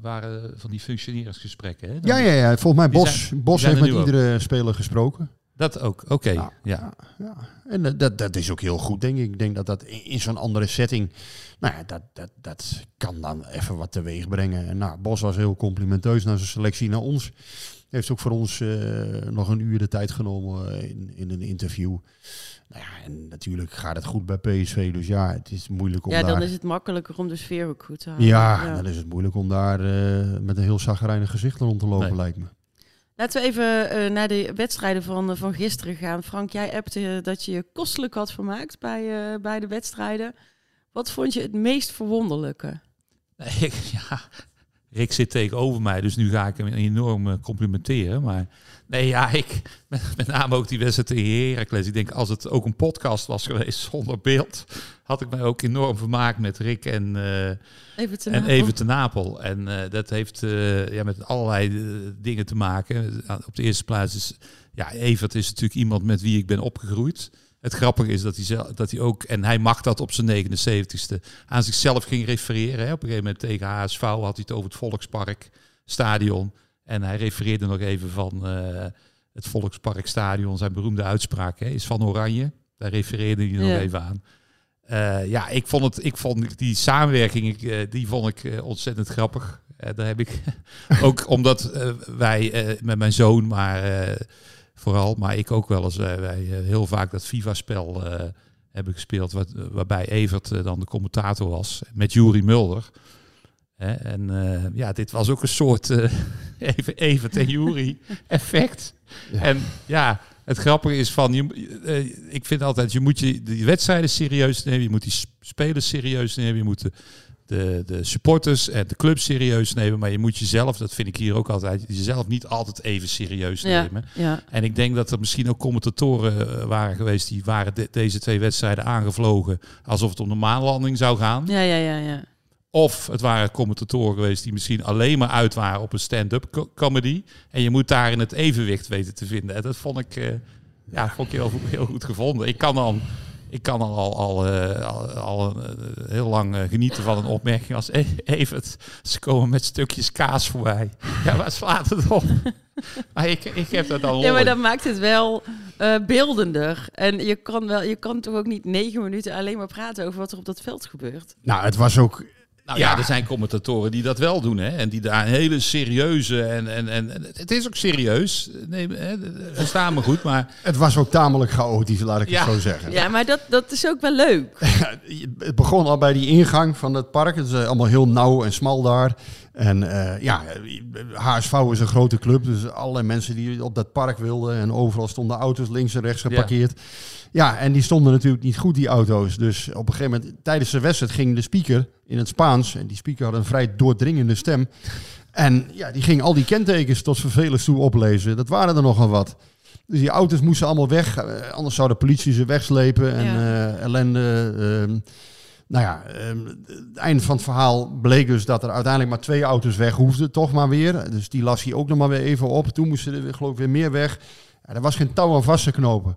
waren van die functioneringsgesprekken. Hè? Dan- Ja, ja, ja. Volgens mij Bos, zijn- Bos heeft met ook. iedere speler gesproken. Dat ook, oké. Ja, ja. Ja, en dat, dat, dat is ook heel goed, denk ik. Ik denk dat dat in, zo'n andere setting, nou ja, dat, dat, dat kan dan even wat teweeg brengen. En nou, Bos was heel complimenteus naar zijn selectie naar ons. Heeft ook voor ons eh, nog een uur de tijd genomen eh, in, in een interview. Nou ja, en natuurlijk gaat het goed bij PSV, dus ja, het is moeilijk om Ja, daar... dan is het makkelijker om de sfeer ook goed te houden. Ja, dan is het moeilijk om daar eh, met een heel zagrijnig gezicht rond te lopen, Nee. lijkt me. Laten we even eh, naar de wedstrijden van, eh, van gisteren gaan. Frank, jij appte dat je je kostelijk had vermaakt bij, eh, bij de wedstrijden. Wat vond je het meest verwonderlijke? Nee, ja, Rick zit tegenover mij, dus nu ga ik hem enorm complimenteren. Maar nee, ja, ik, met, met name ook die wedstrijd tegen Heracles. Ik denk, als het ook een podcast was geweest zonder beeld, had ik mij ook enorm vermaakt met Rick en, eh, Even te en Napel. Even te Napel. En eh, dat heeft eh, ja, met allerlei dingen te maken. Op de eerste plaats is, ja, Evert is natuurlijk iemand met wie ik ben opgegroeid. Het grappige is dat hij, zelf, dat hij ook, en hij mag dat op zijn 79ste, aan zichzelf ging refereren. Hè. Op een gegeven moment tegen HSV had hij het over het Volkspark stadion. En hij refereerde nog even van het Volkspark stadion, zijn beroemde uitspraak hè, is van Oranje. Daar refereerde hij nog Ja. even aan. Eh, ja, ik vond, het, ik vond die samenwerking, eh, die vond ik eh, ontzettend grappig. Daar heb ik ook omdat wij met mijn zoon, maar vooral, maar ik ook wel eens, wij heel vaak dat FIFA-spel hebben gespeeld, wat, waarbij Evert dan de commentator was, met Jurie Mulder. En ja, dit was ook een soort even Evert en Jurie effect. En ja, het grappige is van, je, eh, ik vind altijd, je moet je die wedstrijden serieus nemen, je moet die sp- spelers serieus nemen, je moet de, de, de supporters en de club serieus nemen, maar je moet jezelf, dat vind ik hier ook altijd, jezelf niet altijd even serieus nemen. ja. En ik denk dat er misschien ook commentatoren eh, waren geweest die waren de- deze twee wedstrijden aangevlogen alsof het om de maanlanding zou gaan. Ja, ja, ja, ja. Of het waren commentatoren geweest die misschien alleen maar uit waren op een stand-up co- comedy. En je moet daarin het evenwicht weten te vinden. En dat vond ik, eh, ja, vond ik heel, goed- heel goed gevonden. Ik kan dan, ik kan dan al, al, eh, al, al, eh, heel lang genieten van een opmerking als e- Evert. Ze komen met stukjes kaas voorbij. Ja, waar slaat het op? maar ik, ik heb dat dan Ja, maar dat maakt het wel eh, beeldender. En je kan, wel, je kan toch ook niet negen minuten alleen maar praten over wat er op dat veld gebeurt. Nou, het was ook... Nou ja, er zijn commentatoren die dat wel doen, hè? En die daar een hele serieuze en, en, en het is ook serieus. Nee, hè, versta me goed, maar Het was ook tamelijk chaotisch, laat ik Ja. het zo zeggen. Ja, maar dat, dat is ook wel leuk. Het begon al bij die ingang van het park. Het is eh, allemaal heel nauw en smal daar. En eh, ja, HSV is een grote club, dus allerlei mensen die op dat park wilden. En overal stonden auto's links en rechts geparkeerd. Ja, en die stonden natuurlijk niet goed, die auto's. Dus op een gegeven moment, tijdens de wedstrijd, ging de speaker in het Spaans. En die speaker had een vrij doordringende stem. En ja, die ging al die kentekens tot vervelens toe oplezen. Dat waren er nogal wat. Dus die auto's moesten allemaal weg. eh, anders zou de politie ze wegslepen. En Ja. eh, ellende. ehm, nou ja, ehm, het einde van het verhaal bleek dus dat er uiteindelijk maar twee auto's weg hoefden. Toch maar weer. Dus die las hij ook nog maar weer even op. Toen moesten er geloof ik weer meer weg. Ja, er was geen touw aan vast te knopen.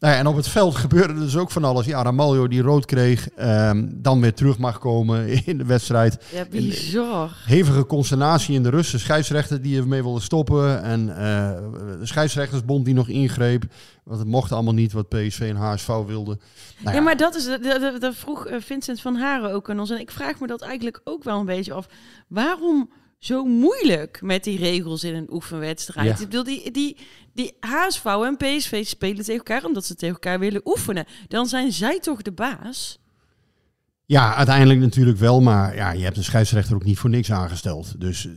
Nou ja, en op het veld gebeurde dus ook van alles. Ja, Ramaljo die rood kreeg. ehm, dan weer terug mag komen in de wedstrijd. Ja, bizar. Hevige consternatie in de rust. De scheidsrechter die ermee wilde stoppen. En eh, de scheidsrechtersbond die nog ingreep. Want het mocht allemaal niet wat PSV en HSV wilden. Nou ja, maar dat is, dat, dat, dat vroeg eh, Vincent van Haren ook aan ons. En ik vraag me dat eigenlijk ook wel een beetje af. Waarom zo moeilijk met die regels in een oefenwedstrijd? Ja. Ik bedoel, die, die, die HSV en PSV spelen tegen elkaar omdat ze tegen elkaar willen oefenen. Dan zijn zij toch de baas? Ja, uiteindelijk natuurlijk wel. Maar ja, je hebt een scheidsrechter ook niet voor niks aangesteld. Dus eh,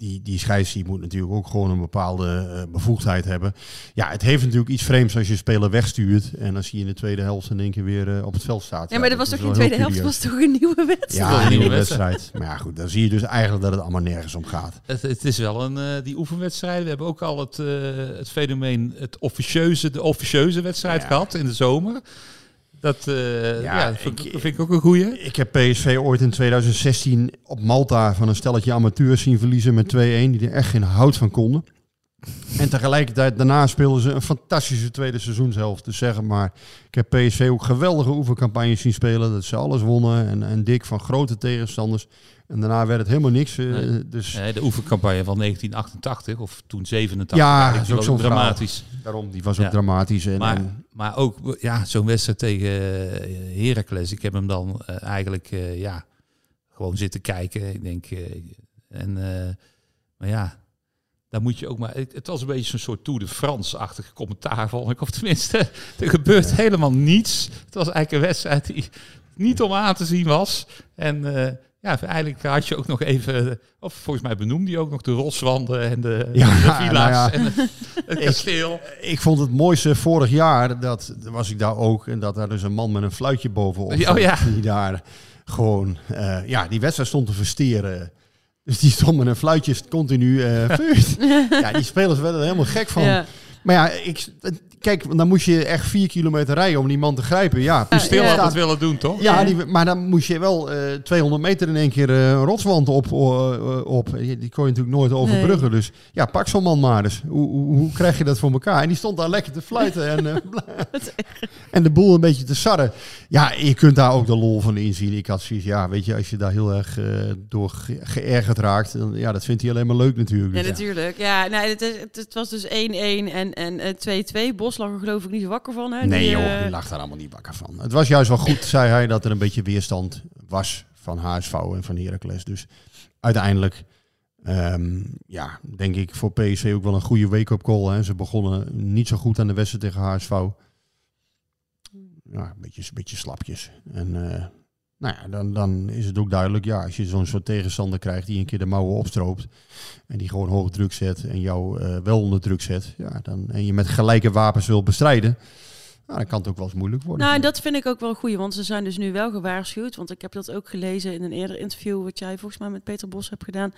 die, die scheids die moet natuurlijk ook gewoon een bepaalde eh, bevoegdheid hebben. Ja, het heeft natuurlijk iets vreemds als je een speler wegstuurt. En als hij in de tweede helft in één keer weer eh, op het veld staat. Ja, maar dat was toch geen wel heel tweede helft, was toch een nieuwe wedstrijd? Ja, een nieuwe wedstrijd. Maar ja, goed, dan zie je dus eigenlijk dat het allemaal nergens om gaat. Het, het is wel een, eh, die oefenwedstrijd. We hebben ook al het, eh, het fenomeen, het officieuze, de officieuze wedstrijd Ja. gehad in de zomer. Dat, eh, ja, vind, ik- vind ik ook een goeie. Ik heb PSV ooit in 2016 op Malta van een stelletje amateurs zien verliezen met 2-1, die er echt geen hout van konden. En tegelijkertijd daarna speelden ze een fantastische tweede seizoenshelft. Dus zeg maar, ik heb PSV ook geweldige oefencampagnes zien spelen. Dat ze alles wonnen en, en dik van grote tegenstanders. En daarna werd het helemaal niks. eh, Nee. Dus Eh, de oefencampagne van 1988 of toen 87. Ja, dat is ook zo'n dramatisch. daarom, die was ook Ja. dramatisch. En, Maar, en- maar ook ja, zo'n wedstrijd tegen eh, Heracles. Ik heb hem dan eh, eigenlijk ja, gewoon zitten kijken. Ik denk, en, maar ja, daar moet je ook maar. Het, het was een beetje zo'n soort Tour de France-achtig commentaar, vond ik. Of tenminste, er gebeurt helemaal niets. Het was eigenlijk een wedstrijd die niet om aan te zien was. En eh, ja, eigenlijk had je ook nog even, of volgens mij benoemde je ook nog de rotswanden en de, Ja, de nou villa's ja. en het kasteel. ik vond het mooiste vorig jaar, dat was ik daar ook, en dat daar dus een man met een fluitje bovenop Oh, ja. die daar gewoon, eh, ja, die wedstrijd stond te versteren. Dus die stond met een fluitje continu vuurt. ja, die spelers werden er helemaal gek van. Ja. Maar ja, ik, kijk, dan moest je echt vier kilometer rijden om die man te grijpen. Ja, Hoe stil Ja. had het willen doen, toch? ja, die, maar dan moest je wel eh 200 meter in één keer eh, een rotswand op. eh, op. Die, die kon je natuurlijk nooit overbruggen. Dus ja, pak zo'n man maar eens. Hoe, hoe, hoe krijg je dat voor elkaar? En die stond daar lekker te fluiten en, eh, en de boel een beetje te sarren. Ja, je kunt daar ook de lol van inzien. Ik had zoiets, ja, weet je, als je daar heel erg eh, door ge- geërgerd raakt, dan, ja, dat vindt hij alleen maar leuk natuurlijk. Ja, Dus ja. natuurlijk. Ja, nee, het, is, het, het was dus 1-1 en, en eh, 2-2. Bos er geloof ik niet wakker van. Hè? Nee Die, joh, eh, die lag daar allemaal niet wakker van. Het was juist wel goed, zei hij, dat er een beetje weerstand was van HSV en van Heracles. Dus uiteindelijk, ehm, ja, denk ik voor PSV ook wel een goede wake-up call. Hè. Ze begonnen niet zo goed aan de wedstrijd tegen HSV. Ja, een beetje, een beetje slapjes. En eh, nou ja, dan, dan is het ook duidelijk, ja, als je zo'n soort tegenstander krijgt die een keer de mouwen opstroopt en die gewoon hoog druk zet en jou eh, wel onder druk zet, ja, dan, en je met gelijke wapens wil bestrijden, nou, dan kan het ook wel eens moeilijk worden. Nou, dat vind ik ook wel goed, want ze zijn dus nu wel gewaarschuwd. Want ik heb dat ook gelezen in een eerder interview, wat jij volgens mij met Peter Bos hebt gedaan.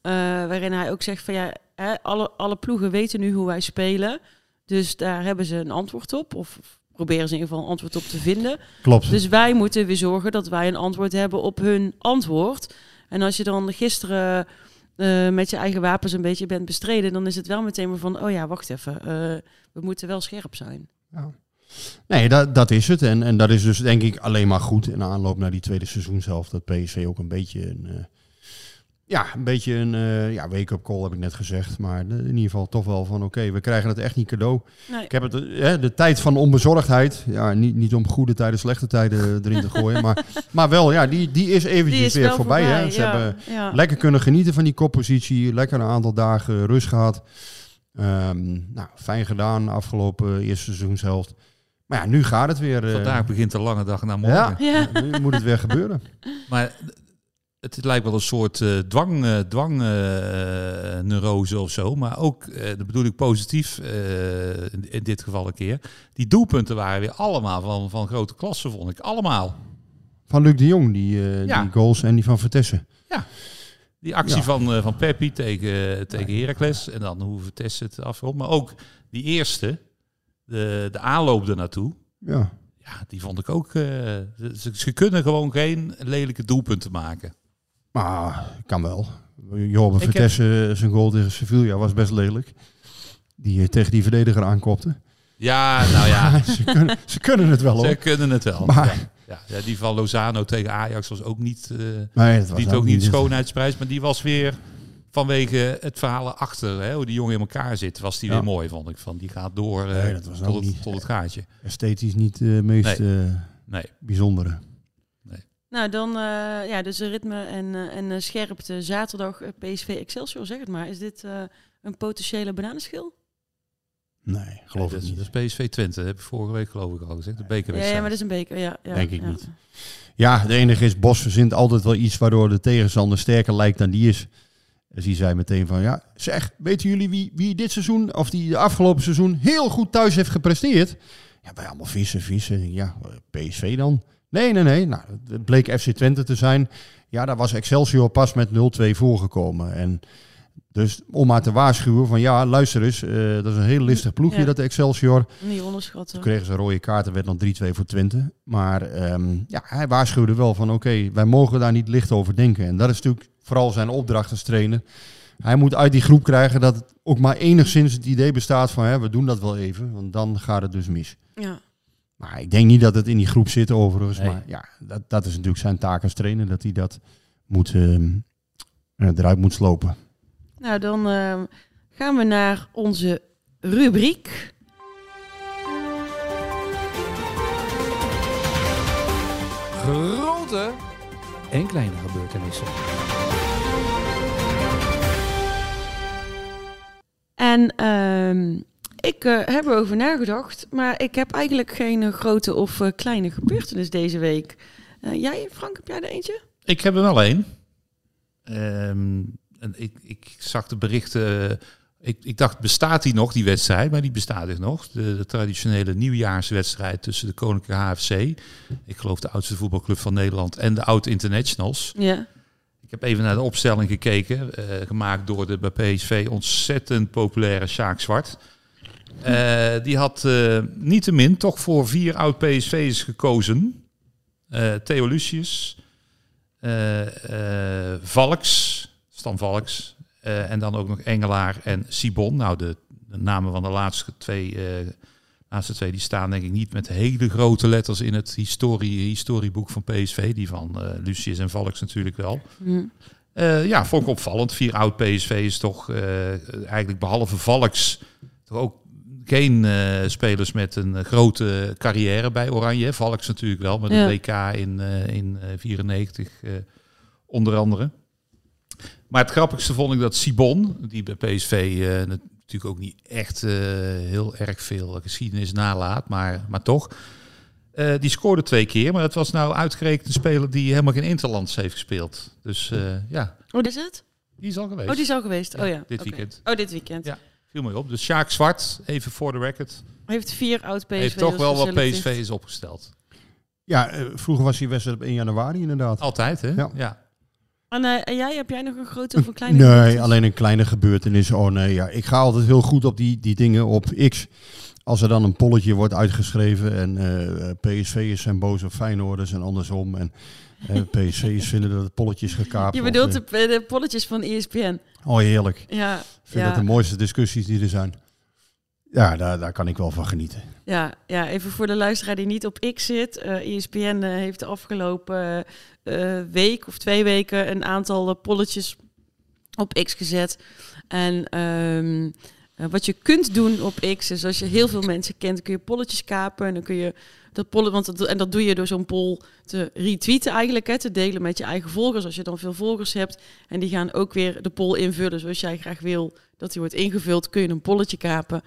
eh, waarin hij ook zegt van ja, hè, alle, alle ploegen weten nu hoe wij spelen. Dus daar hebben ze een antwoord op. Of proberen ze in ieder geval een antwoord op te vinden. Klopt. Dus wij moeten weer zorgen dat wij een antwoord hebben op hun antwoord. En als je dan gisteren eh, met je eigen wapens een beetje bent bestreden, dan is het wel meteen maar van, oh ja, wacht even, eh, we moeten wel scherp zijn. Nee, dat, dat is het. En, en dat is dus denk ik alleen maar goed in aanloop naar die tweede seizoenshelft. Dat PSV ook een beetje een, eh, ja, een beetje een eh, ja, wake-up call heb ik net gezegd. Maar in ieder geval toch wel van oké, we krijgen het echt niet cadeau. Nee. Ik heb het, eh, hè, de tijd van onbezorgdheid. Ja, niet, niet om goede tijden, slechte tijden erin te gooien. maar, maar wel, ja, die, die is eventjes Die is weer voorbij. hè. Ze ja, hebben ja. lekker kunnen genieten van die koppositie. Lekker een aantal dagen rust gehad. Ehm, nou, fijn gedaan afgelopen eerste seizoenshelft. Maar ja, nu gaat het weer. eh, Vandaag begint de lange dag naar morgen. ja, Ja. nu moet het weer gebeuren. Maar het lijkt wel een soort uh, dwang, uh, dwang neurose of zo. Maar ook, dat bedoel ik positief in, in, dit geval een keer. Die doelpunten waren weer allemaal van, van grote klasse, vond ik. Allemaal. Van Luc de Jong, die, ja. die goals en die van Vertessen. Ja. Die actie ja. van, van Peppi tegen, tegen Heracles. En dan hoe Vertessen het afrond. Maar ook die eerste, de, de aanloop ernaartoe. Ja. Ja, die vond ik ook. ze, ze, kunnen gewoon geen lelijke doelpunten maken. Maar kan wel. Jorben Vertessen, zijn goal tegen Sevilla was best lelijk. Die tegen die verdediger aankopte. Ja, nou ja. ze, kunnen, ze kunnen het wel hoor. Ze kunnen het wel. Maar, ja. Ja, die van Lozano tegen Ajax was ook niet, uh, nee, dat was niet, ook niet schoonheidsprijs. Maar die was weer vanwege het verhaal achter, hè, hoe die jongen in elkaar zit, was die ja. weer mooi, vond ik. Van, die gaat door uh, nee, tot, het, tot, het, gaatje. Esthetisch niet uh, meest nee. nee. bijzondere. Nou, dan uh, ja, dus ritme en, uh, en uh, scherpte. Zaterdag PSV Excelsior, zeg het maar. Is dit een potentiële bananenschil? Nee, geloof ik niet. Dat is PSV Twente, heb ik vorige week geloof ik al gezegd. De bekerwedstrijd. Ja, ja, maar dat is een beker, ja. ja Denk ik ja. niet. Ja, de enige is, Bos verzint altijd wel iets waardoor de tegenstander sterker lijkt dan die is. Dus die zei meteen van, ja, zeg, weten jullie wie, wie dit seizoen, of die de afgelopen seizoen heel goed thuis heeft gepresteerd? Ja, wij allemaal vissen, vissen. Ja, PSV dan. Nee, nee, nee. Nou, het bleek FC Twente te zijn. Ja, daar was Excelsior pas met 0-2 voorgekomen. En dus om maar te waarschuwen van ja, luister eens, uh, dat is een heel listig ploegje Ja. dat Excelsior. Niet onderschatten. Toen kregen ze een rode kaart en werd dan 3-2 voor Twente. Maar ehm, ja, hij waarschuwde wel van oké, wij mogen daar niet licht over denken. En dat is natuurlijk vooral zijn opdracht als trainer. Hij moet uit die groep krijgen dat het ook maar enigszins het idee bestaat van hè, we doen dat wel even, want dan gaat het dus mis. Ja. Maar ik denk niet dat het in die groep zit overigens. Nee. Maar ja, dat, dat is natuurlijk zijn taak als trainer, dat hij dat moet, ehm, eh, eruit moet slopen. Nou, dan eh, gaan we naar onze rubriek. Grote en kleine gebeurtenissen. En ehm, ik eh, heb erover nagedacht, maar ik heb eigenlijk geen eh, grote of eh, kleine gebeurtenis deze week. Jij, Frank, heb jij er eentje? Ik heb er wel één. Ehm, en ik, ik zag de berichten. Ik, ik dacht, bestaat die nog, die wedstrijd? Maar die bestaat dus nog. De, de traditionele nieuwjaarswedstrijd tussen de Koninklijke HFC. Ik geloof de oudste voetbalclub van Nederland. En de Oud Internationals. Ja. Ik heb even naar de opstelling gekeken. gemaakt door de bij PSV ontzettend populaire Sjaak Zwart. Eh, die had eh niettemin toch voor vier oud PSV'ers gekozen. Eh Theo Lucius, Valks, Stan Valks. en dan ook nog Engelaar en Sibon. Nou, de, de namen van de laatste twee, laatste twee die staan denk ik niet met hele grote letters in het historie, historieboek van PSV. Die van Lucius en Valks natuurlijk wel. Hm. Eh, ja, vond ik opvallend. Vier oud PSV is toch eigenlijk behalve Valks toch ook geen eh, spelers met een eh, grote carrière bij Oranje. Valks natuurlijk wel, met Ja. een WK in, eh in eh, 94 eh, onder andere. Maar het grappigste vond ik dat Sibon, die bij PSV natuurlijk ook niet echt heel erg veel geschiedenis nalaat, maar, maar toch. die scoorde twee keer, maar dat was nou uitgerekend een speler die helemaal geen Interlands heeft gespeeld. Dus ja, Oh, is het? die is al geweest. Oh, die is al geweest. Ja, oh ja. dit weekend. Oh, dit weekend. Ja. Viel mij op. Dus Sjaak Zwart, even voor de record, Heeft vier oud PSV. heeft toch wel wat PSV is opgesteld. Ja, eh, vroeger was die wedstrijd op 1 januari inderdaad. Altijd, hè? Ja. ja. En, eh, en jij, heb jij nog een grote of een kleine Nee, gebeurtenis? alleen een kleine gebeurtenis. Oh nee, ja. ik ga altijd heel goed op die, die dingen op X. Als er dan een polletje wordt uitgeschreven en eh PSV'ers zijn boos op Feyenoorders en andersom. En eh PSV'ers vinden dat het polletje is gekaapt. Je bedoelt de, de polletjes van ESPN. Oh, heerlijk. Ja, Ik vind ja, dat de mooiste discussies die er zijn. Ja, daar, daar kan ik wel van genieten. ja, ja, even voor de luisteraar die niet op X zit. Eh ESPN eh, heeft de afgelopen eh, week of twee weken een aantal polletjes op X gezet. En ehm, eh, wat je kunt doen op X is als je heel veel mensen kent, kun je polletjes kapen en dan kun je dat pollen, want dat, en dat doe je door zo'n poll te retweeten eigenlijk, hè, te delen met je eigen volgers. Als je dan veel volgers hebt en die gaan ook weer de poll invullen zoals jij graag wil dat die wordt ingevuld, kun je een polletje kapen.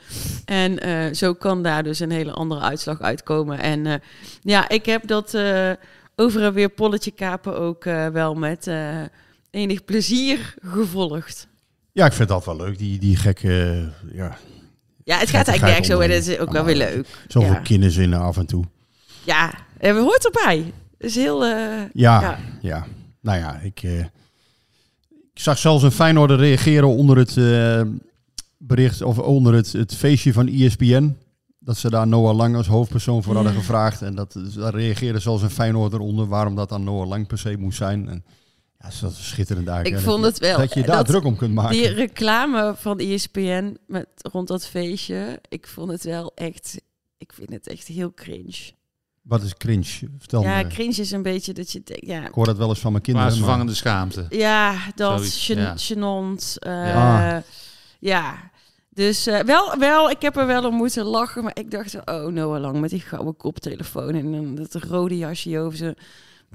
En eh, zo kan daar dus een hele andere uitslag uitkomen. En eh, ja, ik heb dat over en weer polletje kapen ook wel met enig plezier gevolgd. Ja, ik vind dat wel leuk. Die, die gekke, eh, ja, Ja, het gaat eigenlijk nergens zo en het is ook wel weer leuk. zoveel Ja, kinderzinnen af en toe. ja en we hoort erbij. Het is heel... eh, Ja, Ja. ja. Nou ja, ik, eh, ik zag zelfs een Feyenoorder reageren onder het eh, bericht of onder het, het feestje van ESPN. Dat ze daar Noah Lang als hoofdpersoon voor hadden Ja. gevraagd. En dat, daar reageerde zelfs een Feyenoorder onder waarom dat dan Noah Lang per se moest zijn. En, ja, dat is schitterend eigenlijk. Ik vond dat, het wel. Dat je daar dat- druk om kunt maken. Die reclame van ESPN met, rond dat feestje, ik vond het wel echt... Ik vind het echt heel cringe. Wat is cringe? Vertel ja, me. cringe is een beetje dat je denkt, ja, Ik hoor dat wel eens van mijn kinderen. maar- Plaatsvervangende schaamte. ja dat Zoiets, gen, ja. eh, Ja. ja. Dus eh, wel, wel, ik heb er wel om moeten lachen, maar ik dacht, oh, Noah Lang met die gouden koptelefoon en dan dat rode jasje over zijn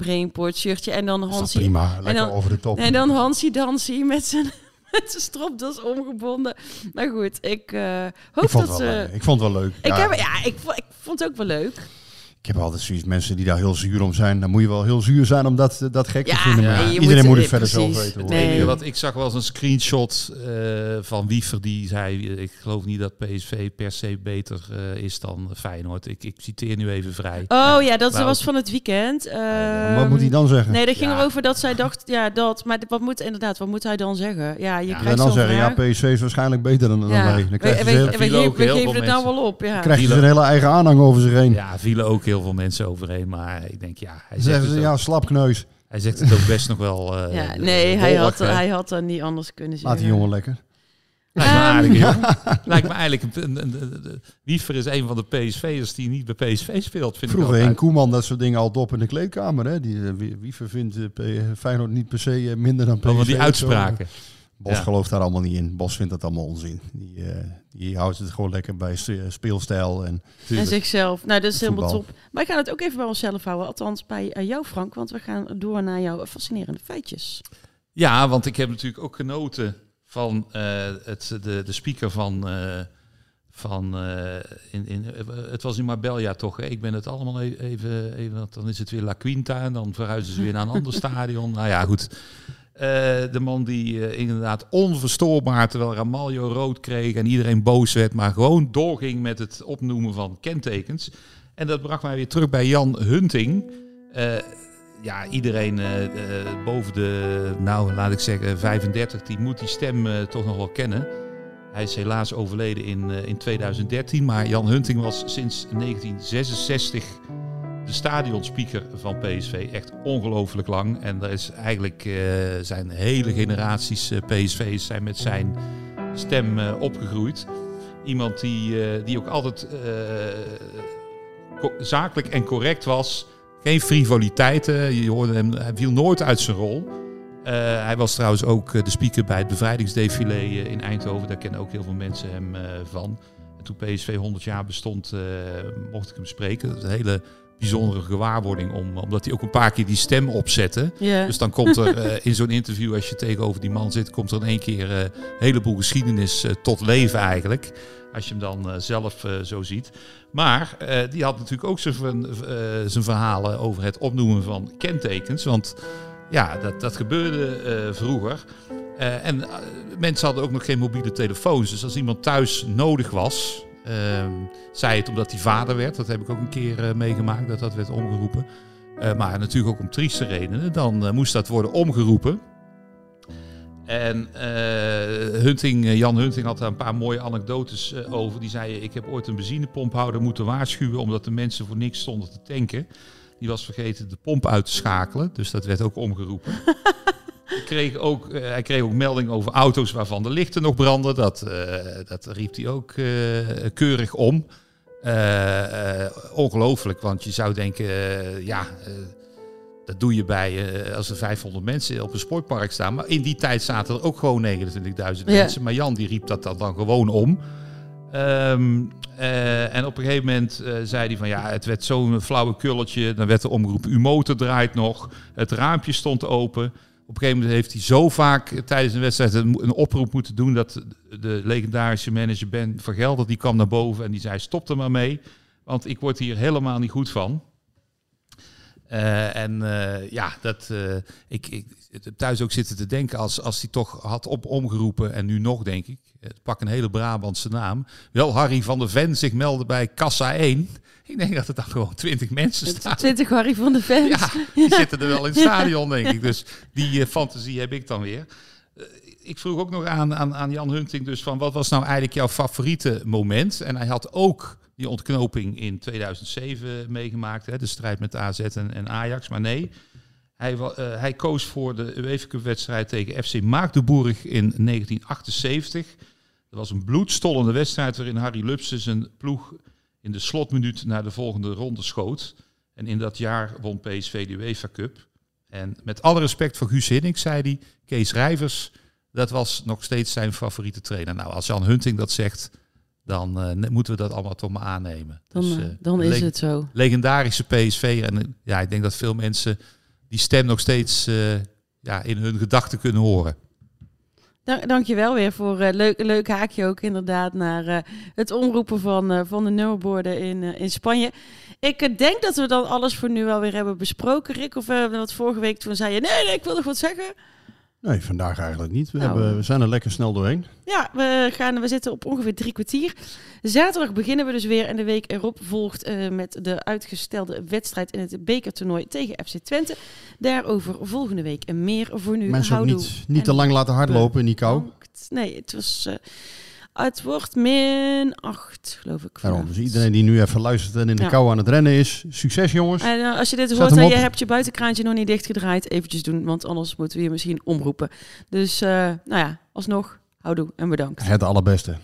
brainport shirtje en dan Hansie prima, lekker dan- over de top. En dan Hansie Dansie met zijn, met zijn stropdas omgebonden. Maar goed, ik eh, hoop ik, vond dat ze... eh, ik vond het wel leuk. Ik, Ja, heb, ja, ik, vo- ik vond het ook wel leuk. Ik heb altijd zoiets, mensen die daar heel zuur om zijn. Dan moet je wel heel zuur zijn om dat, dat gek te Ja, vinden. Maar nee, iedereen moet- moet het verder zelf weten. Nee. Wat, ik zag wel eens een screenshot eh, van Wiever die zei... eh, ik geloof niet dat PSV per se beter eh, is dan Feyenoord. Ik, ik citeer nu even vrij. Oh ja, dat Maar was ook- van het weekend. En wat moet hij dan zeggen? Nee, dat ging Ja. erover dat zij dacht, ja, dat. Maar wat moet inderdaad, wat moet hij dan zeggen? Ja, je Ja, en krijgt dan zeggen, ja. PSV is waarschijnlijk beter dan, dan Ja. wij. Dan We, ze, geven veel het nou mensen. wel op, ja. krijgen ze een hele eigen aanhang over zich heen. Ja, vielen ook heel veel mensen overheen. Maar ik denk, ja, hij zegt, ze, ja, slapkneus. hij zegt het ook best nog wel eh Ja, nee, hij had, hij had dan niet anders kunnen Laat zeggen. die jongen lekker. Lijkt me. Lijkt eigenlijk... Een, een, een- een- Wiever is een van de PSV'ers die niet bij PSV speelt, vind Vroeger ik altijd. Koeman dat soort dingen altijd op in de kleedkamer. Hè? Die, eh, wie, wie vindt eh, Feyenoord niet per se minder dan PSV. Van die zo. Bos Ja. gelooft daar allemaal niet in. Bos vindt dat allemaal onzin. Die, eh, die houdt het gewoon lekker bij speelstijl. En, En zichzelf. Nou, dat is helemaal top. Maar ik ga het ook even bij onszelf houden. Althans, bij eh, jou, Frank. Want we gaan door naar jouw fascinerende feitjes. Ja, want ik heb natuurlijk ook genoten van eh, het, de, de speaker van... eh, van eh, in, in, het was in Marbella toch? Hè? Ik ben het allemaal e- even, even... Dan is het weer La Quinta en dan verhuizen ze weer naar een ander stadion. Nou ja, goed. Eh, de man die eh, inderdaad onverstoorbaar, terwijl Ramaljo rood kreeg en iedereen boos werd, maar gewoon doorging met het opnoemen van kentekens. En dat bracht mij weer terug bij Jan Hunting. Eh, ja, iedereen boven de, nou laat ik zeggen, 35, die moet die stem toch nog wel kennen. Hij is helaas overleden in, in 2013, maar Jan Hunting was sinds 1966 de stadionspeaker van PSV. Echt ongelooflijk lang. En er is eigenlijk eh, zijn hele generaties eh, PSV's zijn met zijn stem eh, opgegroeid. Iemand die, die ook altijd zakelijk en correct was. Geen frivoliteiten. Je hoorde hem, hij viel nooit uit zijn rol. Hij was trouwens ook de speaker bij het bevrijdingsdefilé in Eindhoven. Daar kennen ook heel veel mensen hem van. En toen PSV 100 jaar bestond, mocht ik hem spreken. Een hele bijzondere gewaarwording, om, omdat hij ook een paar keer die stem opzette. Dus dan komt er eh, in zo'n interview, als je tegenover die man zit, komt er in één keer eh, een heleboel geschiedenis eh, tot leven eigenlijk. Als je hem dan zelf zo ziet. Maar die had natuurlijk ook zijn, zijn verhalen over het opnoemen van kentekens. Want ja, dat, dat gebeurde vroeger. En mensen hadden ook nog geen mobiele telefoons. Dus als iemand thuis nodig was, ehm zei het omdat hij vader werd. Dat heb ik ook een keer eh, meegemaakt, dat dat werd omgeroepen. Eh, maar natuurlijk ook om trieste redenen. Dan eh, moest dat worden omgeroepen. En Hunting, Jan Hunting had daar een paar mooie anekdotes over. Die zei, ik heb ooit een benzinepompouder moeten waarschuwen... omdat de mensen voor niks stonden te tanken. Die was vergeten de pomp uit te schakelen. Dus dat werd ook omgeroepen. Kreeg ook, eh, hij kreeg ook melding over auto's waarvan de lichten nog branden. Dat, eh, dat riep hij ook eh, keurig om. Ongelooflijk, want je zou denken, ja, dat doe je bij als er 500 mensen op een sportpark staan. Maar in die tijd zaten er ook gewoon 29.000 Ja. mensen. Maar Jan die riep dat, dan gewoon om. Ehm, eh, en op een gegeven moment zei hij van ja, het werd zo'n flauwe kulletje. Dan werd er omgeroepen, uw motor draait nog. Het raampje stond open. Op een gegeven moment heeft hij zo vaak tijdens een wedstrijd een, oproep moeten doen dat de legendarische manager Ben Vergelder, die kwam naar boven en die zei stop er maar mee. Want ik word hier helemaal niet goed van. Eh, en eh, ja, dat eh, ik, ik thuis ook zitten te denken als, als hij toch had op omgeroepen en nu nog denk ik, het pak een hele Brabantse naam, wel Harry van der Ven zich meldde bij Kassa 1. Ik denk dat er dan gewoon 20 mensen staan. 20 Harry van Ven. Ja, die zitten er wel in het stadion denk ik. Dus die fantasie heb ik dan weer. ik vroeg ook nog aan, aan, aan Jan Hunting dus van wat was nou eigenlijk jouw favoriete moment? En hij had ook die ontknoping in 2007 meegemaakt. Hè, de strijd met AZ en, en Ajax. Maar nee, hij, uh, hij koos voor de UEFA Cup wedstrijd tegen FC Maagdenburg in 1978. Dat was een bloedstollende wedstrijd waarin Harry Lubse zijn ploeg in de slotminuut naar de volgende ronde schoot. En in dat jaar won PSV de UEFA Cup. En met alle respect voor Guus Hiddink zei hij, Kees Rijvers, dat was nog steeds zijn favoriete trainer. Nou, als Jan Hunting dat zegt, dan uh, moeten we dat allemaal toch maar aannemen. Dan, dus, uh, dan is het zo. Legendarische PSV. En ja, ik denk dat veel mensen die stem nog steeds ja, in hun gedachten kunnen horen. Dank, dankjewel weer voor een leuk, leuk haakje ook inderdaad naar het omroepen van, van de nummerborden in, in Spanje. Ik denk dat we dan alles voor nu wel weer hebben besproken, Rick. Of wat vorige week toen zei je, nee, nee, ik wil nog wat zeggen. Nee, vandaag eigenlijk niet. We, nou, hebben, we zijn er lekker snel doorheen. Ja, we, gaan, we zitten op ongeveer drie kwartier. Zaterdag beginnen we dus weer en de week erop volgt uh, met de uitgestelde wedstrijd in het bekertoernooi tegen FC Twente. Daarover volgende week en meer voor nu. Mensen ook niet, niet te lang laten hardlopen in die kou. Nee, het was... Uh, het wordt min 8, geloof ik. Daarom, dus iedereen die nu even luistert en in de ja. kou aan het rennen is, succes jongens. En uh, als je dit hoort en je hebt je buitenkraantje nog niet dichtgedraaid, eventjes doen, want anders moeten we je misschien omroepen. Dus, uh, nou ja, alsnog, houdoe en bedankt. Het allerbeste.